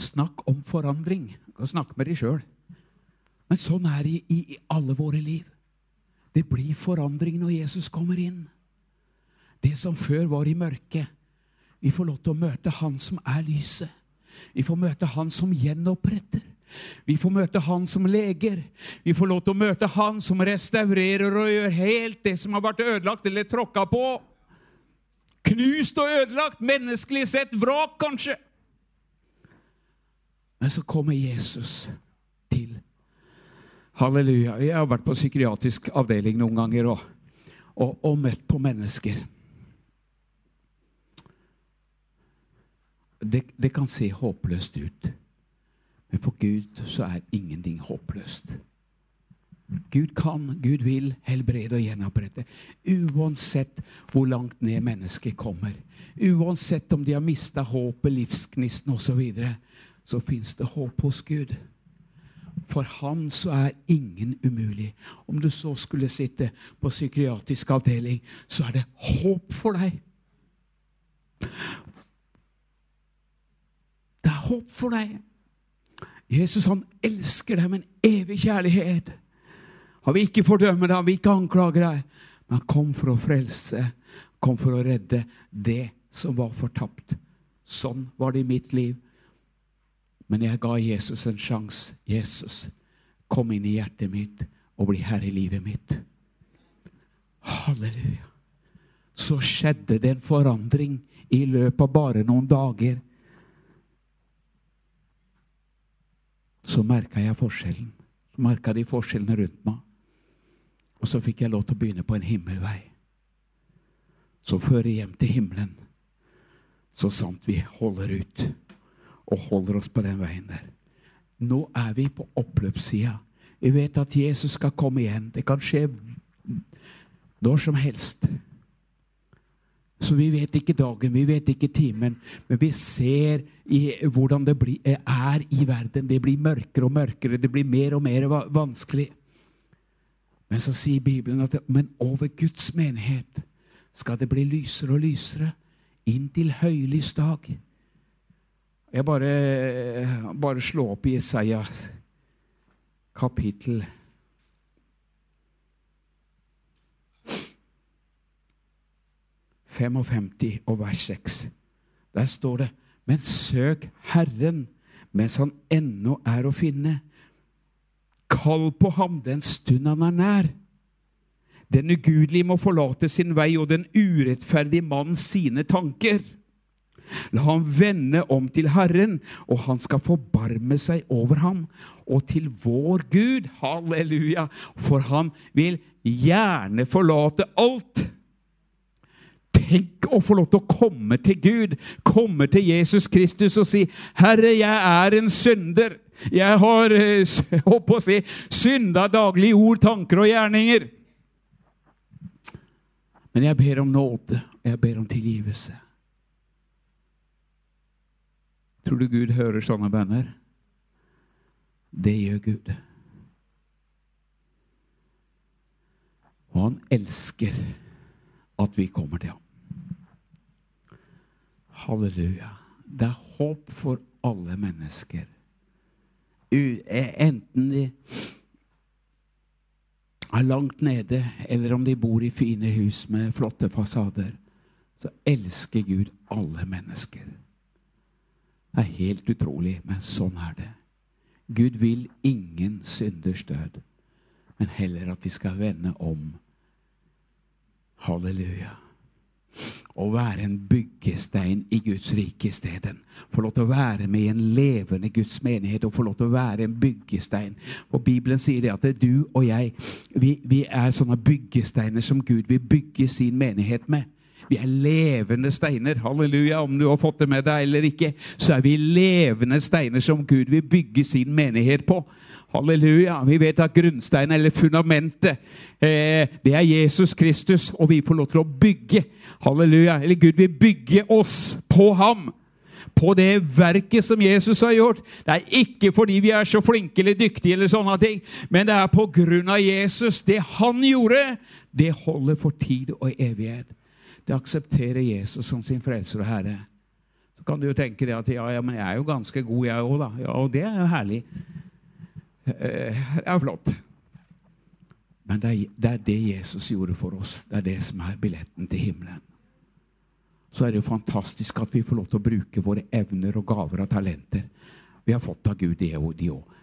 Snakk om forandring. Du kan snakke med deg sjøl. Men sånn er det i, i alle våre liv. Det blir forandring når Jesus kommer inn. Det som før var i mørket. Vi får lov til å møte Han som er lyset. Vi får møte Han som gjenoppretter. Vi får møte Han som leger. Vi får lov til å møte Han som restaurerer og gjør helt det som har vært ødelagt eller tråkka på. Knust og ødelagt, menneskelig sett vrak, kanskje. Men så kommer Jesus til. Halleluja. Jeg har vært på psykiatrisk avdeling noen ganger og, og, og møtt på mennesker. Det, det kan se håpløst ut. Men for Gud så er ingenting håpløst. Gud kan, Gud vil helbrede og gjenopprette. Uansett hvor langt ned mennesket kommer. Uansett om de har mista håpet, livsgnisten osv. Så, videre, så fins det håp hos Gud. For han så er ingen umulig. Om du så skulle sitte på psykiatrisk avdeling, så er det håp for deg. Det er håp for deg. Jesus han elsker deg med en evig kjærlighet. Han vil ikke fordømme deg, han vil ikke anklage deg. Men han kom for å frelse, kom for å redde det som var fortapt. Sånn var det i mitt liv. Men jeg ga Jesus en sjanse. Jesus, kom inn i hjertet mitt og bli herre i livet mitt. Halleluja. Så skjedde det en forandring i løpet av bare noen dager. Så merka jeg forskjellen. Så merka de forskjellene rundt meg. Og så fikk jeg lov til å begynne på en himmelvei. Som fører hjem til himmelen. Så sant vi holder ut og holder oss på den veien der. Nå er vi på oppløpssida. Vi vet at Jesus skal komme igjen. Det kan skje når som helst. Så vi vet ikke dagen, vi vet ikke timen, men vi ser i, hvordan det er i verden. Det blir mørkere og mørkere, det blir mer og mer vanskelig. Men så sier Bibelen at men over Guds menighet skal det bli lysere og lysere inntil høylys dag. Jeg bare, bare slår opp i Isaiah kapittel 55 og vers 6. Der står det Men søk Herren mens han ennå er å finne. Kall på ham den stund han er nær. Den ugudelige må forlate sin vei, og den urettferdige mann sine tanker. La ham vende om til Herren, og han skal forbarme seg over ham. Og til vår Gud, halleluja, for han vil gjerne forlate alt Tenk å få lov til å komme til Gud, komme til Jesus Kristus og si, 'Herre, jeg er en synder.' Jeg har håper å si, synda daglig ord, tanker og gjerninger. Men jeg ber om nåde, og jeg ber om tilgivelse. Tror du Gud hører sånne bønner? Det gjør Gud. Og han elsker at vi kommer til ham. Halleluja. Det er håp for alle mennesker. E, enten de er langt nede, eller om de bor i fine hus med flotte fasader, så elsker Gud alle mennesker. Det er helt utrolig, men sånn er det. Gud vil ingen synders død, men heller at de skal vende om. Halleluja. Å være en byggestein i Guds rike isteden. Få lov til å være med i en levende Guds menighet og få lov til å være en byggestein. Og Bibelen sier det at du og jeg vi, vi er sånne byggesteiner som Gud vil bygge sin menighet med. Vi er levende steiner. Halleluja. Om du har fått det med deg eller ikke, så er vi levende steiner som Gud vil bygge sin menighet på. Halleluja. Vi vet at grunnsteinen, eller fundamentet, eh, det er Jesus Kristus, og vi får lov til å bygge. Halleluja. Eller Gud vil bygge oss på ham. På det verket som Jesus har gjort. Det er ikke fordi vi er så flinke eller dyktige, eller sånne ting, men det er på grunn av Jesus. Det han gjorde, det holder for tid og evighet det aksepterer Jesus som sin frelser og herre. Så kan du jo tenke deg at ja, ja, men jeg er jo ganske god, jeg òg, da. Ja, og det er jo herlig. Eh, det er flott. Men det er, det er, det Jesus gjorde for oss. Det er det som er billetten til himmelen. Så er det jo fantastisk at vi får lov til å bruke våre evner og gaver og talenter. Vi har fått av Gud det og de òg.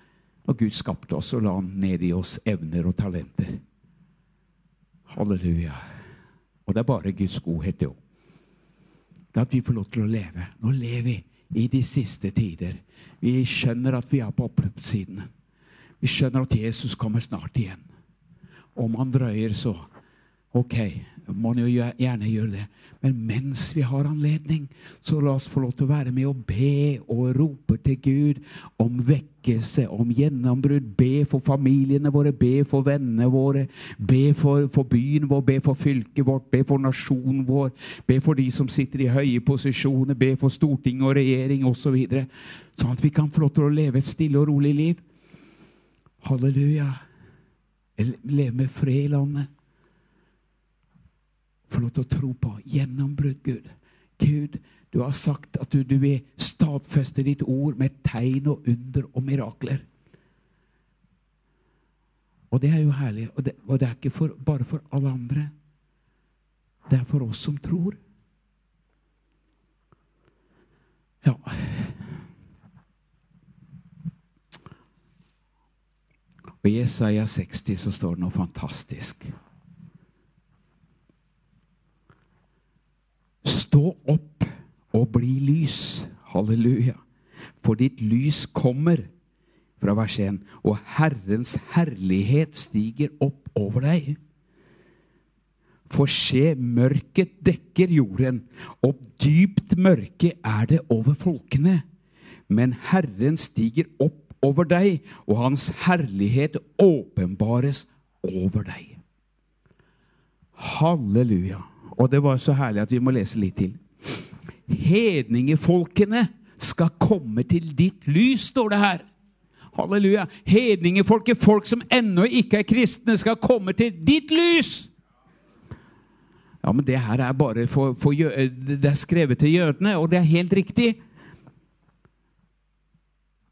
Og Gud skapte oss, og la ned i oss evner og talenter. Halleluja. Og det er bare Guds godhet, jo. Det at vi får lov til å leve. Nå lever vi i de siste tider. Vi skjønner at vi er på oppløpssiden. Vi skjønner at Jesus kommer snart igjen. Om han drøyer, så ok, må han jo gjerne gjøre det. Men mens vi har anledning, så la oss få lov til å være med og be og rope til Gud om vekkelse, om gjennombrudd. Be for familiene våre, be for vennene våre. Be for, for, byen vår, be for fylket vårt, be for nasjonen vår. Be for de som sitter i høye posisjoner, be for storting og regjering osv. Så sånn at vi kan få lov til å leve et stille og rolig liv. Halleluja. Leve med fred i landet få lov til å tro på gjennombrudd, Gud. Gud, du har sagt at du, du vil stadfeste ditt ord med tegn og under og mirakler. Og det er jo herlig. Og det, og det er ikke for, bare for alle andre. Det er for oss som tror. Ja Og I Jesaja 60 så står det noe fantastisk. Stå opp og bli lys. Halleluja. For ditt lys kommer, fra vers 1, og Herrens herlighet stiger opp over deg. For se, mørket dekker jorden, og dypt mørke er det over folkene. Men Herren stiger opp over deg, og Hans herlighet åpenbares over deg. Halleluja. Og det var så herlig at vi må lese litt til. Hedningefolkene skal komme til ditt lys, står det her. Halleluja. Hedningefolket, folk som ennå ikke er kristne, skal komme til ditt lys. Ja, men det her er bare for, for Det er skrevet til jødene, og det er helt riktig.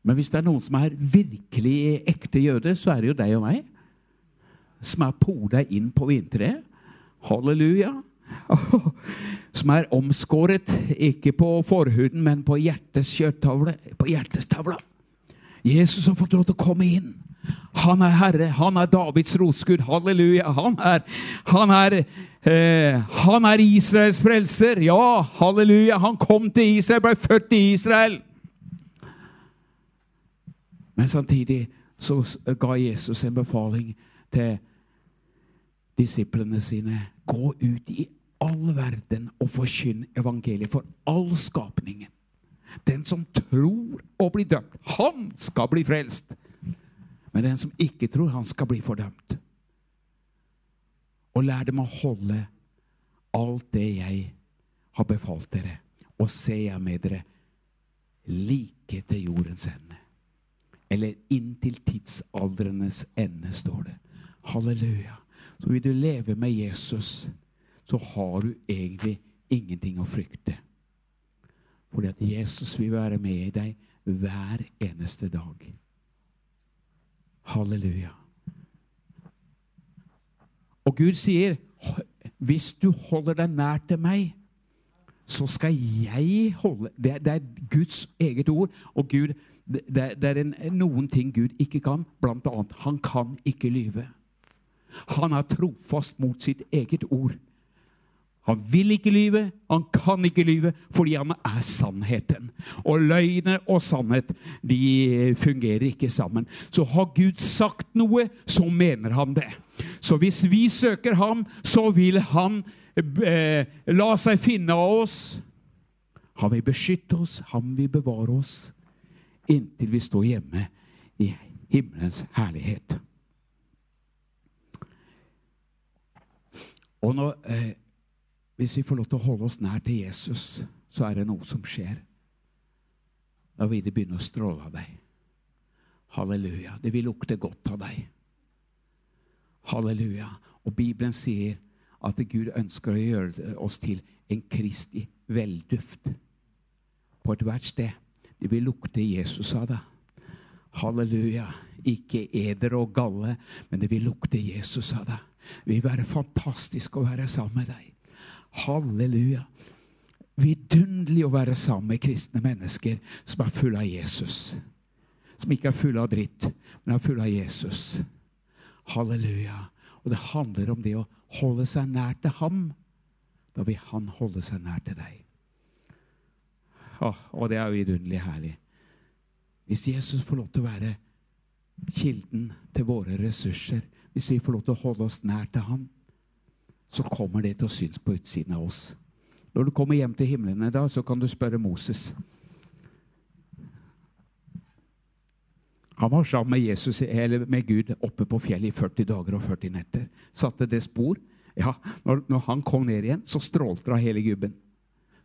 Men hvis det er noen som er virkelig ekte jøde, så er det jo deg og meg. Som er poda inn på vinteret. Halleluja. Som er omskåret, ikke på forhuden, men på hjertets kjøttavle. På hjertets. Jesus har fått lov til å komme inn. Han er Herre. Han er Davids rotskudd. Halleluja. Han er, han er, eh, han er Israels frelser. Ja, halleluja. Han kom til Israel, ble født i Israel. Men samtidig så ga Jesus en befaling til disiplene sine. Gå ut i all verden og forkynn evangeliet for all skapningen. Den som tror og blir dømt, han skal bli frelst. Men den som ikke tror, han skal bli fordømt. Og lær dem å holde alt det jeg har befalt dere, og se jeg med dere like til jordens ende. Eller inntil tidsaldrenes ende, står det. Halleluja. Så vil du leve med Jesus så har du egentlig ingenting å frykte. Fordi at Jesus vil være med deg hver eneste dag. Halleluja. Og Gud sier, hvis du holder deg nær til meg, så skal jeg holde Det, det er Guds eget ord. Og Gud, det, det er en, noen ting Gud ikke kan. Blant annet, han kan ikke lyve. Han er trofast mot sitt eget ord. Han vil ikke lyve, han kan ikke lyve, fordi han er sannheten. Og løgne og sannhet de fungerer ikke sammen. Så har Gud sagt noe, så mener han det. Så hvis vi søker ham, så vil han eh, la seg finne av oss. Han vil beskytte oss, han vil bevare oss, inntil vi står hjemme i himmelens herlighet. Og når, eh, hvis vi får lov til å holde oss nær til Jesus, så er det noe som skjer. Da vil det begynne å stråle av deg. Halleluja. Det vil lukte godt av deg. Halleluja. Og Bibelen sier at Gud ønsker å gjøre oss til en Kristi velduft på ethvert sted. Det vil lukte Jesus av det. Halleluja. Ikke eder og galle, men det vil lukte Jesus av det. Vil være fantastisk å være sammen med deg. Halleluja. Vidunderlig å være sammen med kristne mennesker som er fulle av Jesus. Som ikke er fulle av dritt, men er fulle av Jesus. Halleluja. Og det handler om det å holde seg nær til ham. Da vil han holde seg nær til deg. Åh, og det er vidunderlig herlig. Hvis Jesus får lov til å være kilden til våre ressurser, hvis vi får lov til å holde oss nær til ham, så kommer det til å synes på utsiden av oss. Når du kommer hjem til himmelen i dag, så kan du spørre Moses. Han var sammen med, Jesus, med Gud oppe på fjellet i 40 dager og 40 netter. Satte det spor. Ja, når, når han kom ned igjen, så strålte det av hele gubben.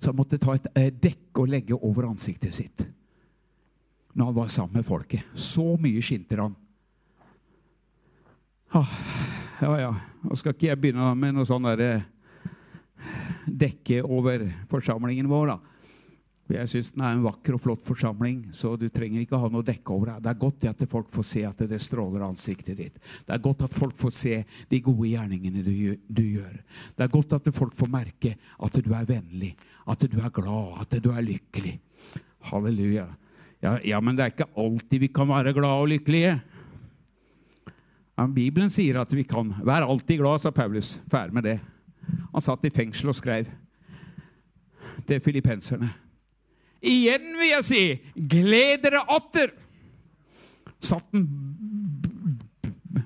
Så han måtte ta et eh, dekke og legge over ansiktet sitt når han var sammen med folket. Så mye skinte han. Ja, ja. Nå skal ikke jeg begynne med noe sånn derre dekke over forsamlingen vår, da. Jeg syns den er en vakker og flott forsamling, så du trenger ikke ha noe dekke over deg. Det er godt at folk får se at det stråler ansiktet ditt. Det er godt at folk får se de gode gjerningene du gjør. Det er godt at folk får merke at du er vennlig, at du er glad, at du er lykkelig. Halleluja. Ja, ja, men det er ikke alltid vi kan være glade og lykkelige. Ja, Bibelen sier at vi kan. Vær alltid glad, sa Paulus. Ferdig med det. Han satt i fengsel og skrev til filippenserne. Igjen vil jeg si, gled dere atter! Satt den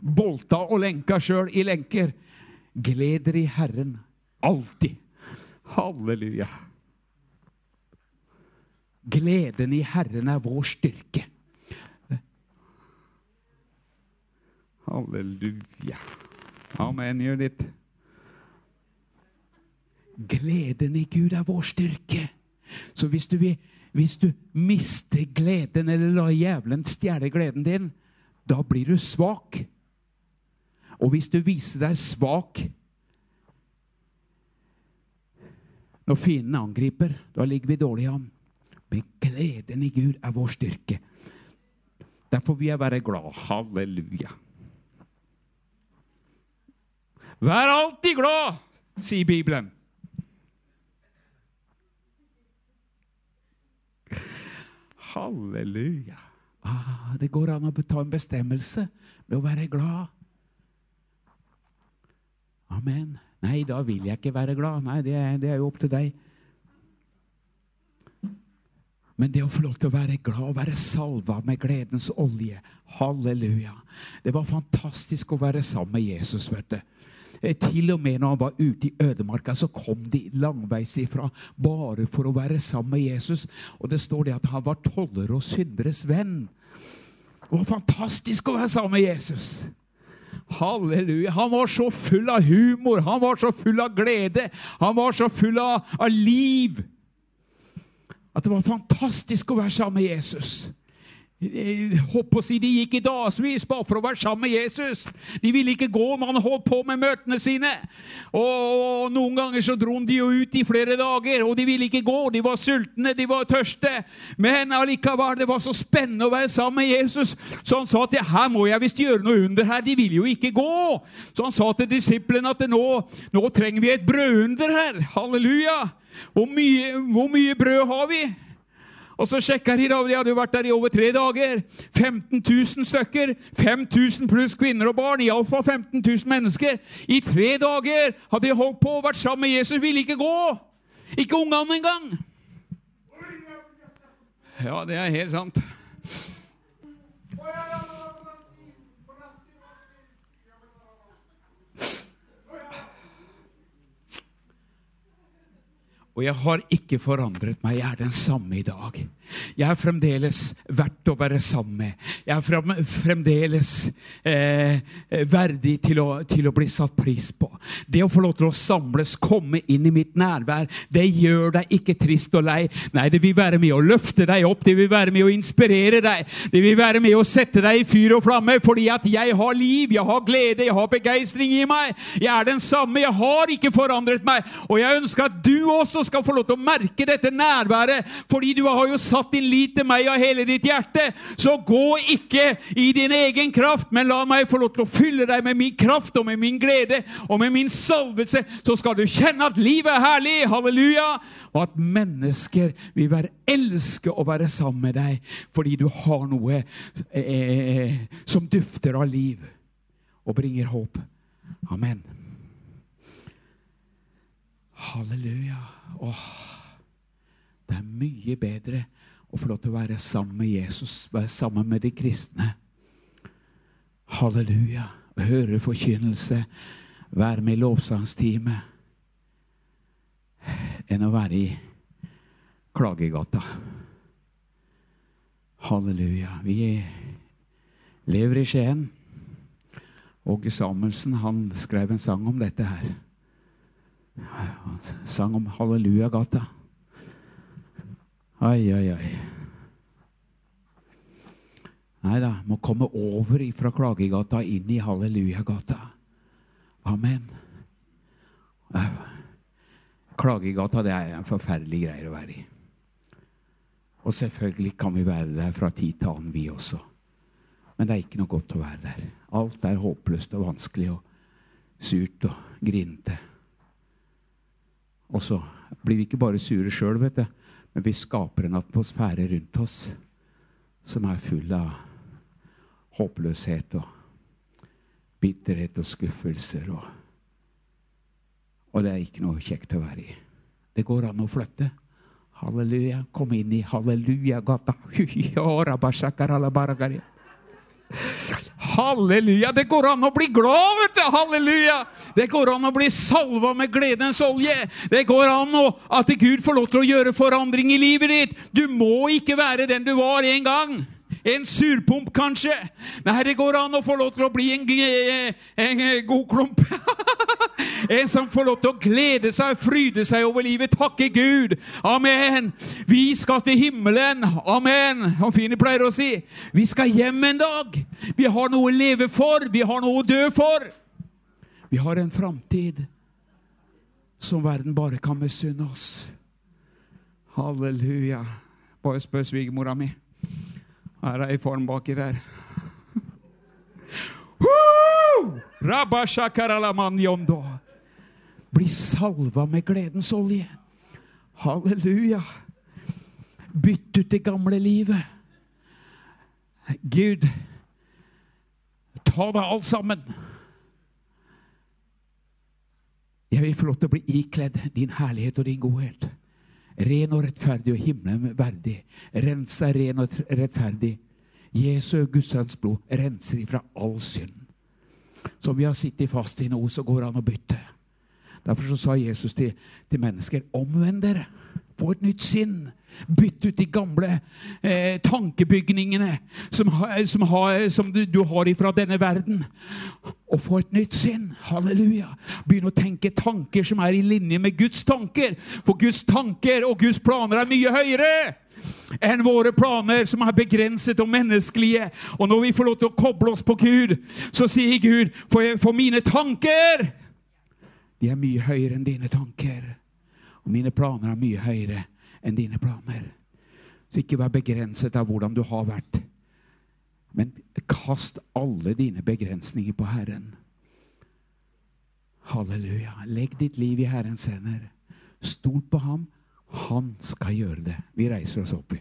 bolta og lenka sjøl i lenker. Gled dere i Herren alltid. Halleluja. Gleden i Herren er vår styrke. Halleluja. Amen. Gjør ditt. Gleden i Gud er vår styrke. Så hvis du, hvis du mister gleden, eller lar djevelen stjele gleden din, da blir du svak. Og hvis du viser deg svak når fienden angriper, da ligger vi dårlig an. Men gleden i Gud er vår styrke. Derfor vil jeg være glad. Halleluja. Vær alltid glad, sier Bibelen. Halleluja. Ah, det går an å ta en bestemmelse med å være glad. Amen. Nei, da vil jeg ikke være glad. Nei, det er, det er jo opp til deg. Men det å få lov til å være glad og være salva med gledens olje Halleluja. Det var fantastisk å være sammen med Jesus. vet du. Eh, til og med når han var ute i ødemarka, så kom de langveis ifra bare for å være sammen med Jesus. Og det står det at han var toller og synderes venn. Det var fantastisk å være sammen med Jesus. Halleluja. Han var så full av humor, han var så full av glede, han var så full av, av liv. At det var fantastisk å være sammen med Jesus. Hopp å si, De gikk i dagevis bare for å være sammen med Jesus. De ville ikke gå når han holdt på med møtene sine. Og Noen ganger så dro de jo ut i flere dager, og de ville ikke gå. De var sultne, de var tørste. Men allikevel, det var så spennende å være sammen med Jesus. Så han sa at her må jeg visst gjøre noe under her. De vil jo ikke gå. Så han sa til disiplene at nå, nå trenger vi et brødunder her. Halleluja. Hvor mye, hvor mye brød har vi? Og så sjekka de, da, de hadde jo vært der i over tre dager. 15 000 stykker. 5000 pluss kvinner og barn. Iallfall 15 000 mennesker. I tre dager hadde de holdt på og vært sammen med Jesus. Ville ikke gå. Ikke ungene engang. Ja, det er helt sant. Og jeg har ikke forandret meg. Jeg er den samme i dag. Jeg er fremdeles verdt å være sammen med. Jeg er fremdeles eh, verdig til å, til å, bli satt pris på. Det å få lov til å samles, komme inn i mitt nærvær, det gjør deg ikke trist og lei. Nei, det vil være med å løfte deg opp, det vil være med å inspirere deg. Det vil være med å sette deg i fyr og flamme, fordi at jeg har liv, jeg har glede, jeg har begeistring i meg. Jeg er den samme, jeg har ikke forandret meg. Og jeg ønsker at du også skal få lov til å merke dette nærværet, fordi du har jo satt din lit til meg av hele ditt hjerte. Så gå ikke i din egen kraft, men la meg få lov til å fylle deg med min kraft og med min glede og med min salvelse. Så skal du kjenne at livet er herlig, halleluja, og at mennesker vil være elske å være sammen med deg fordi du har noe eh, som dufter av liv og bringer håp. Amen. Halleluja. Åh, det er mye bedre å få lov til å være sammen med Jesus, være sammen med de kristne. Halleluja. Høre forkynnelse, være med i lovsangsteamet, enn å være i klagegata. Halleluja. Vi lever i Skien. Åge Samuelsen han skrev en sang om dette her. Han sang om Hallelujagata. Ai, ai, ai. Nei da, må komme over fra Klagegata inn i Hallelujagata. Amen. Klagegata det er en forferdelig greie å være i. Og selvfølgelig kan vi være der fra tid til annen, vi også. Men det er ikke noe godt å være der. Alt er håpløst og vanskelig og surt og grinete. Og så blir vi ikke bare sure sjøl, men vi skaper en atmosfære rundt oss som er full av håpløshet og bitterhet og skuffelser. Og, og det er ikke noe kjekt å være i. Det går an å flytte. Halleluja. Kom inn i hallelujagata. Halleluja! Det går an å bli glad, vet du! Halleluja! Det går an å bli salva med gledens olje. Det går an å, at Gud får lov til å gjøre forandring i livet ditt. Du må ikke være den du var en gang. En surpomp, kanskje. Nei, det går an å få lov til å bli en, en god klump. en som får lov til å glede seg og fryde seg over livet. Takke Gud. Amen. Vi skal til himmelen. Amen. Som Fini pleier å si. Vi skal hjem en dag. Vi har noe å leve for. Vi har noe å dø for. Vi har en framtid som verden bare kan misunne oss. Halleluja. Bare spør svigermora mi. Her er ei form baki der. Bli salva med gledens olje. Halleluja. Bytt ut det gamle livet. Gud, ta deg alt sammen. Jeg vil få lov til å bli ikledd din herlighet og din godhet. Ren og rettferdig og himmelen verdig. Rensa ren og rettferdig. Jesu Guds blod renser ifra all synd. Som vi har sittet fast i nå, så går det an å bytte. Derfor sa Jesus til, til mennesker omvend dere. Få et nytt sinn. Bytt ut de gamle eh, tankebygningene som, som, har, som du, du, har ifra denne verden. Og få et nytt sinn. Halleluja. Begynn å tenke tanker som er i linje med Guds tanker. For Guds tanker og Guds planer er mye høyere. enn våre planer, som er begrenset og menneskelige. Og når vi får lov til å koble oss på Gud, så sier Gud, for, jeg, for mine tanker De er mye høyere enn dine tanker. Og mine planer er mye høyere enn dine planer. Så ikke vær begrenset av hvordan du har vært. Men kast alle dine begrensninger på Herren. Halleluja. Legg ditt liv i Herrens hender. Stol på ham. Han skal gjøre det. Vi reiser oss opp.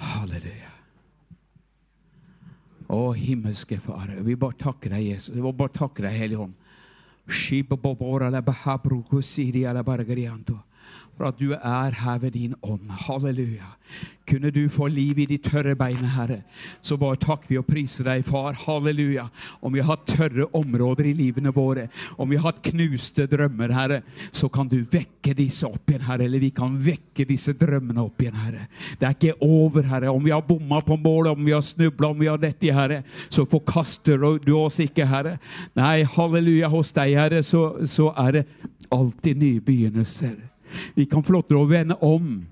Halleluja. Å, himmelske Far, vi bare takker deg, Jesus. Vi bare takker deg, Hellige și bobora la baha prucusiri la bargarianto. For at du er her ved din ånd. Halleluja. Kunne du få liv i de tørre beina, Herre, så bare takker vi og priser deg, Far. Halleluja. Om vi har hatt tørre områder i livene våre, om vi har hatt knuste drømmer, Herre, så kan du vekke disse opp igjen, Herre. Eller vi kan vekke disse drømmene opp igjen, Herre. Det er ikke over, Herre. Om vi har bomma på målet, om vi har snubla, om vi har dette, Herre, så forkaster du oss ikke, Herre. Nei, halleluja, hos deg, Herre, så, så er det alltid nye begynnelser. Vi kan få lov til å vende om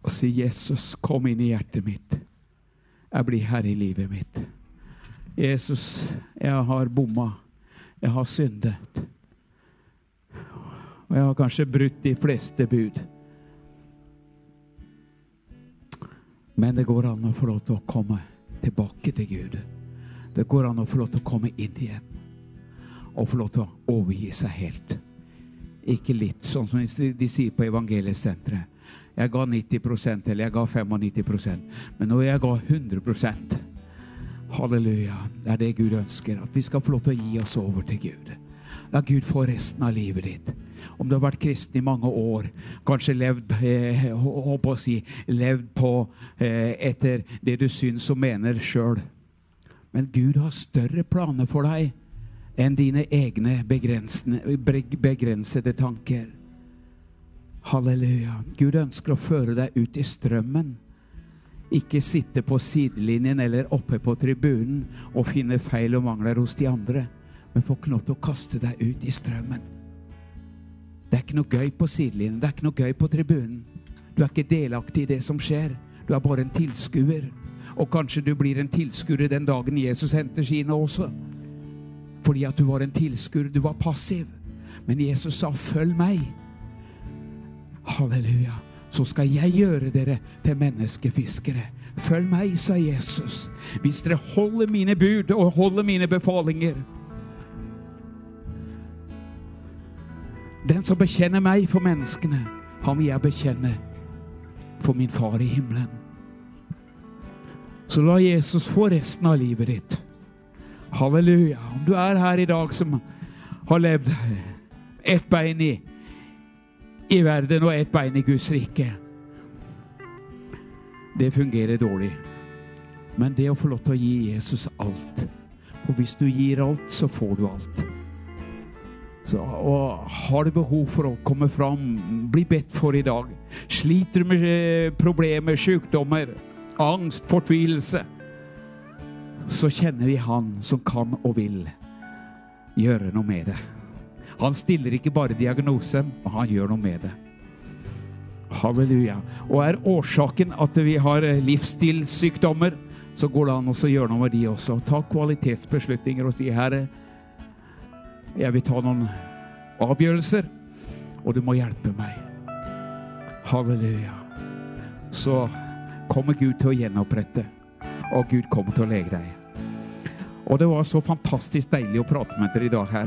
og si, 'Jesus, kom inn i hjertet mitt. Jeg blir herre i livet mitt.' 'Jesus, jeg har bomma. Jeg har syndet.' Og jeg har kanskje brutt de fleste bud. Men det går an å få lov til å komme tilbake til Gud. Det går an å få lov til å komme inn igjen. Og få lov til å overgi seg helt. Ikke litt, sånn som de sier på Evangeliesenteret. Jeg ga 90% eller jeg ga 95% Men nå jeg ga 100% Halleluja. Det er det Gud ønsker. At vi skal få lov til å gi oss over til Gud. La Gud få resten av livet ditt. Om du har vært kristen i mange år, kanskje levd, eh, å si, levd på eh, etter det du syns og mener sjøl. Men Gud har større planer for deg enn dine egne begrensede tanker. Halleluja. Gud ønsker å føre deg ut i strømmen. Ikke sitte på sidelinjen eller oppe på tribunen og finne feil og mangler hos de andre, men få lov å kaste deg ut i strømmen. Det er ikke noe gøy på sidelinjen, det er ikke noe gøy på tribunen. Du er ikke delaktig i det som skjer. Du er bare en tilskuer. Og kanskje du blir en tilskuer den dagen Jesus henter sine også. Fordi at du var en tilskuer, du var passiv. Men Jesus sa 'følg meg'. Halleluja. Så skal jeg gjøre dere til menneskefiskere. Følg meg, sa Jesus. Hvis dere holder mine bud og holder mine befalinger. Den som bekjenner meg for menneskene, han vil jeg bekjenne for min far i himmelen. Så la Jesus få resten av livet ditt. Halleluja. Om du er her i dag som har levd ett bein i, i verden og ett bein i Guds rike Det fungerer dårlig. Men det å få lov til å gi Jesus alt For hvis du gir alt, så får du alt. Så, og Har du behov for å komme fram, bli bedt for i dag. Sliter du med eh, problemer, sykdommer, angst, fortvilelse? Så kjenner vi Han som kan og vil gjøre noe med det. Han stiller ikke bare diagnosen, men han gjør noe med det. Halleluja. Og er årsaken at vi har livsstilssykdommer, så går det an å gjøre noe med de også. Ta kvalitetsbeslutninger og si, 'Herre, jeg vil ta noen avgjørelser, og du må hjelpe meg.' Halleluja. Så kommer Gud til å gjenopprette, og Gud kommer til å lege deg. Og det var så fantastisk deilig å prate med dere i dag her.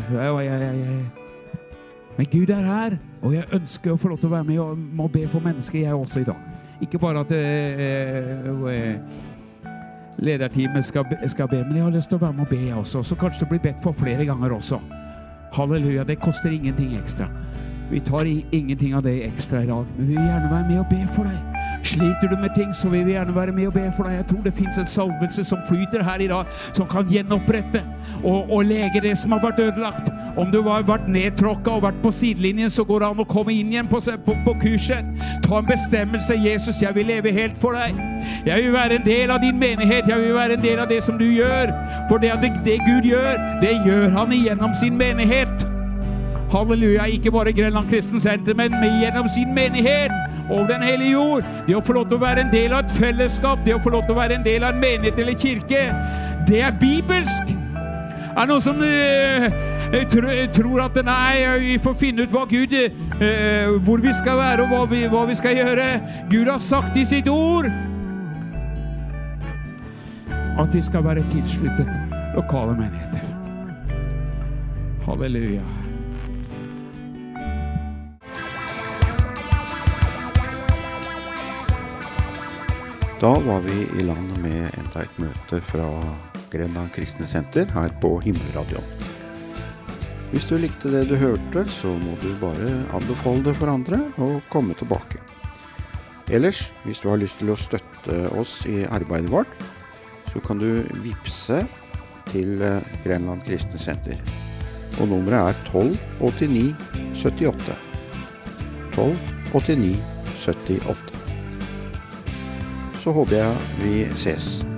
Men Gud er her, og jeg ønsker å få lov til å være med og må be for mennesker, jeg også, i dag. Ikke bare at eh, eh, lederteamet skal, skal, be, men jeg har lyst til å være med og be, jeg også. Så kanskje det blir bedt for flere ganger også. Halleluja. Det koster ingenting ekstra. Vi tar ingenting av det ekstra i dag, men vi vil gjerne være med og be for deg. Sliter du med ting, så vil vi gjerne være med og be for deg. Jeg tror det fins en salvelse som flyter her i dag, som kan gjenopprette og, og lege det som har vært ødelagt. Om du har vært nedtråkka og vært på sidelinjen, så går det an å komme inn igjen på, på, på kurset. Ta en bestemmelse. 'Jesus, jeg vil leve helt for deg.' Jeg vil være en del av din menighet. Jeg vil være en del av det som du gjør. For det, det, Gud gjør, det gjør han igjennom sin menighet. Halleluja. Ikke bare Grenland Kristen Senter, men gjennom sin menighet og Den hellige jord. Det å få lov til å være en del av et fellesskap, det å få lov til å være en del av en menighet eller kirke, det er bibelsk. Er det noen som uh, tror at nei, vi får finne ut hva Gud, uh, hvor vi skal være og hva vi, hva vi skal gjøre? Gud har sagt i sitt ord at vi skal være tilsluttet lokale menigheter. Halleluja. Da var vi i land med enda et møte fra Grenland kristne senter her på Himmelradioen. Hvis du likte det du hørte, så må du bare anbefale det for andre og komme tilbake. Ellers, hvis du har lyst til å støtte oss i arbeidet vårt, så kan du vippse til eh, Grenland kristne senter. Og nummeret er 1289 78. 1289 78. Så håper jeg vi ses.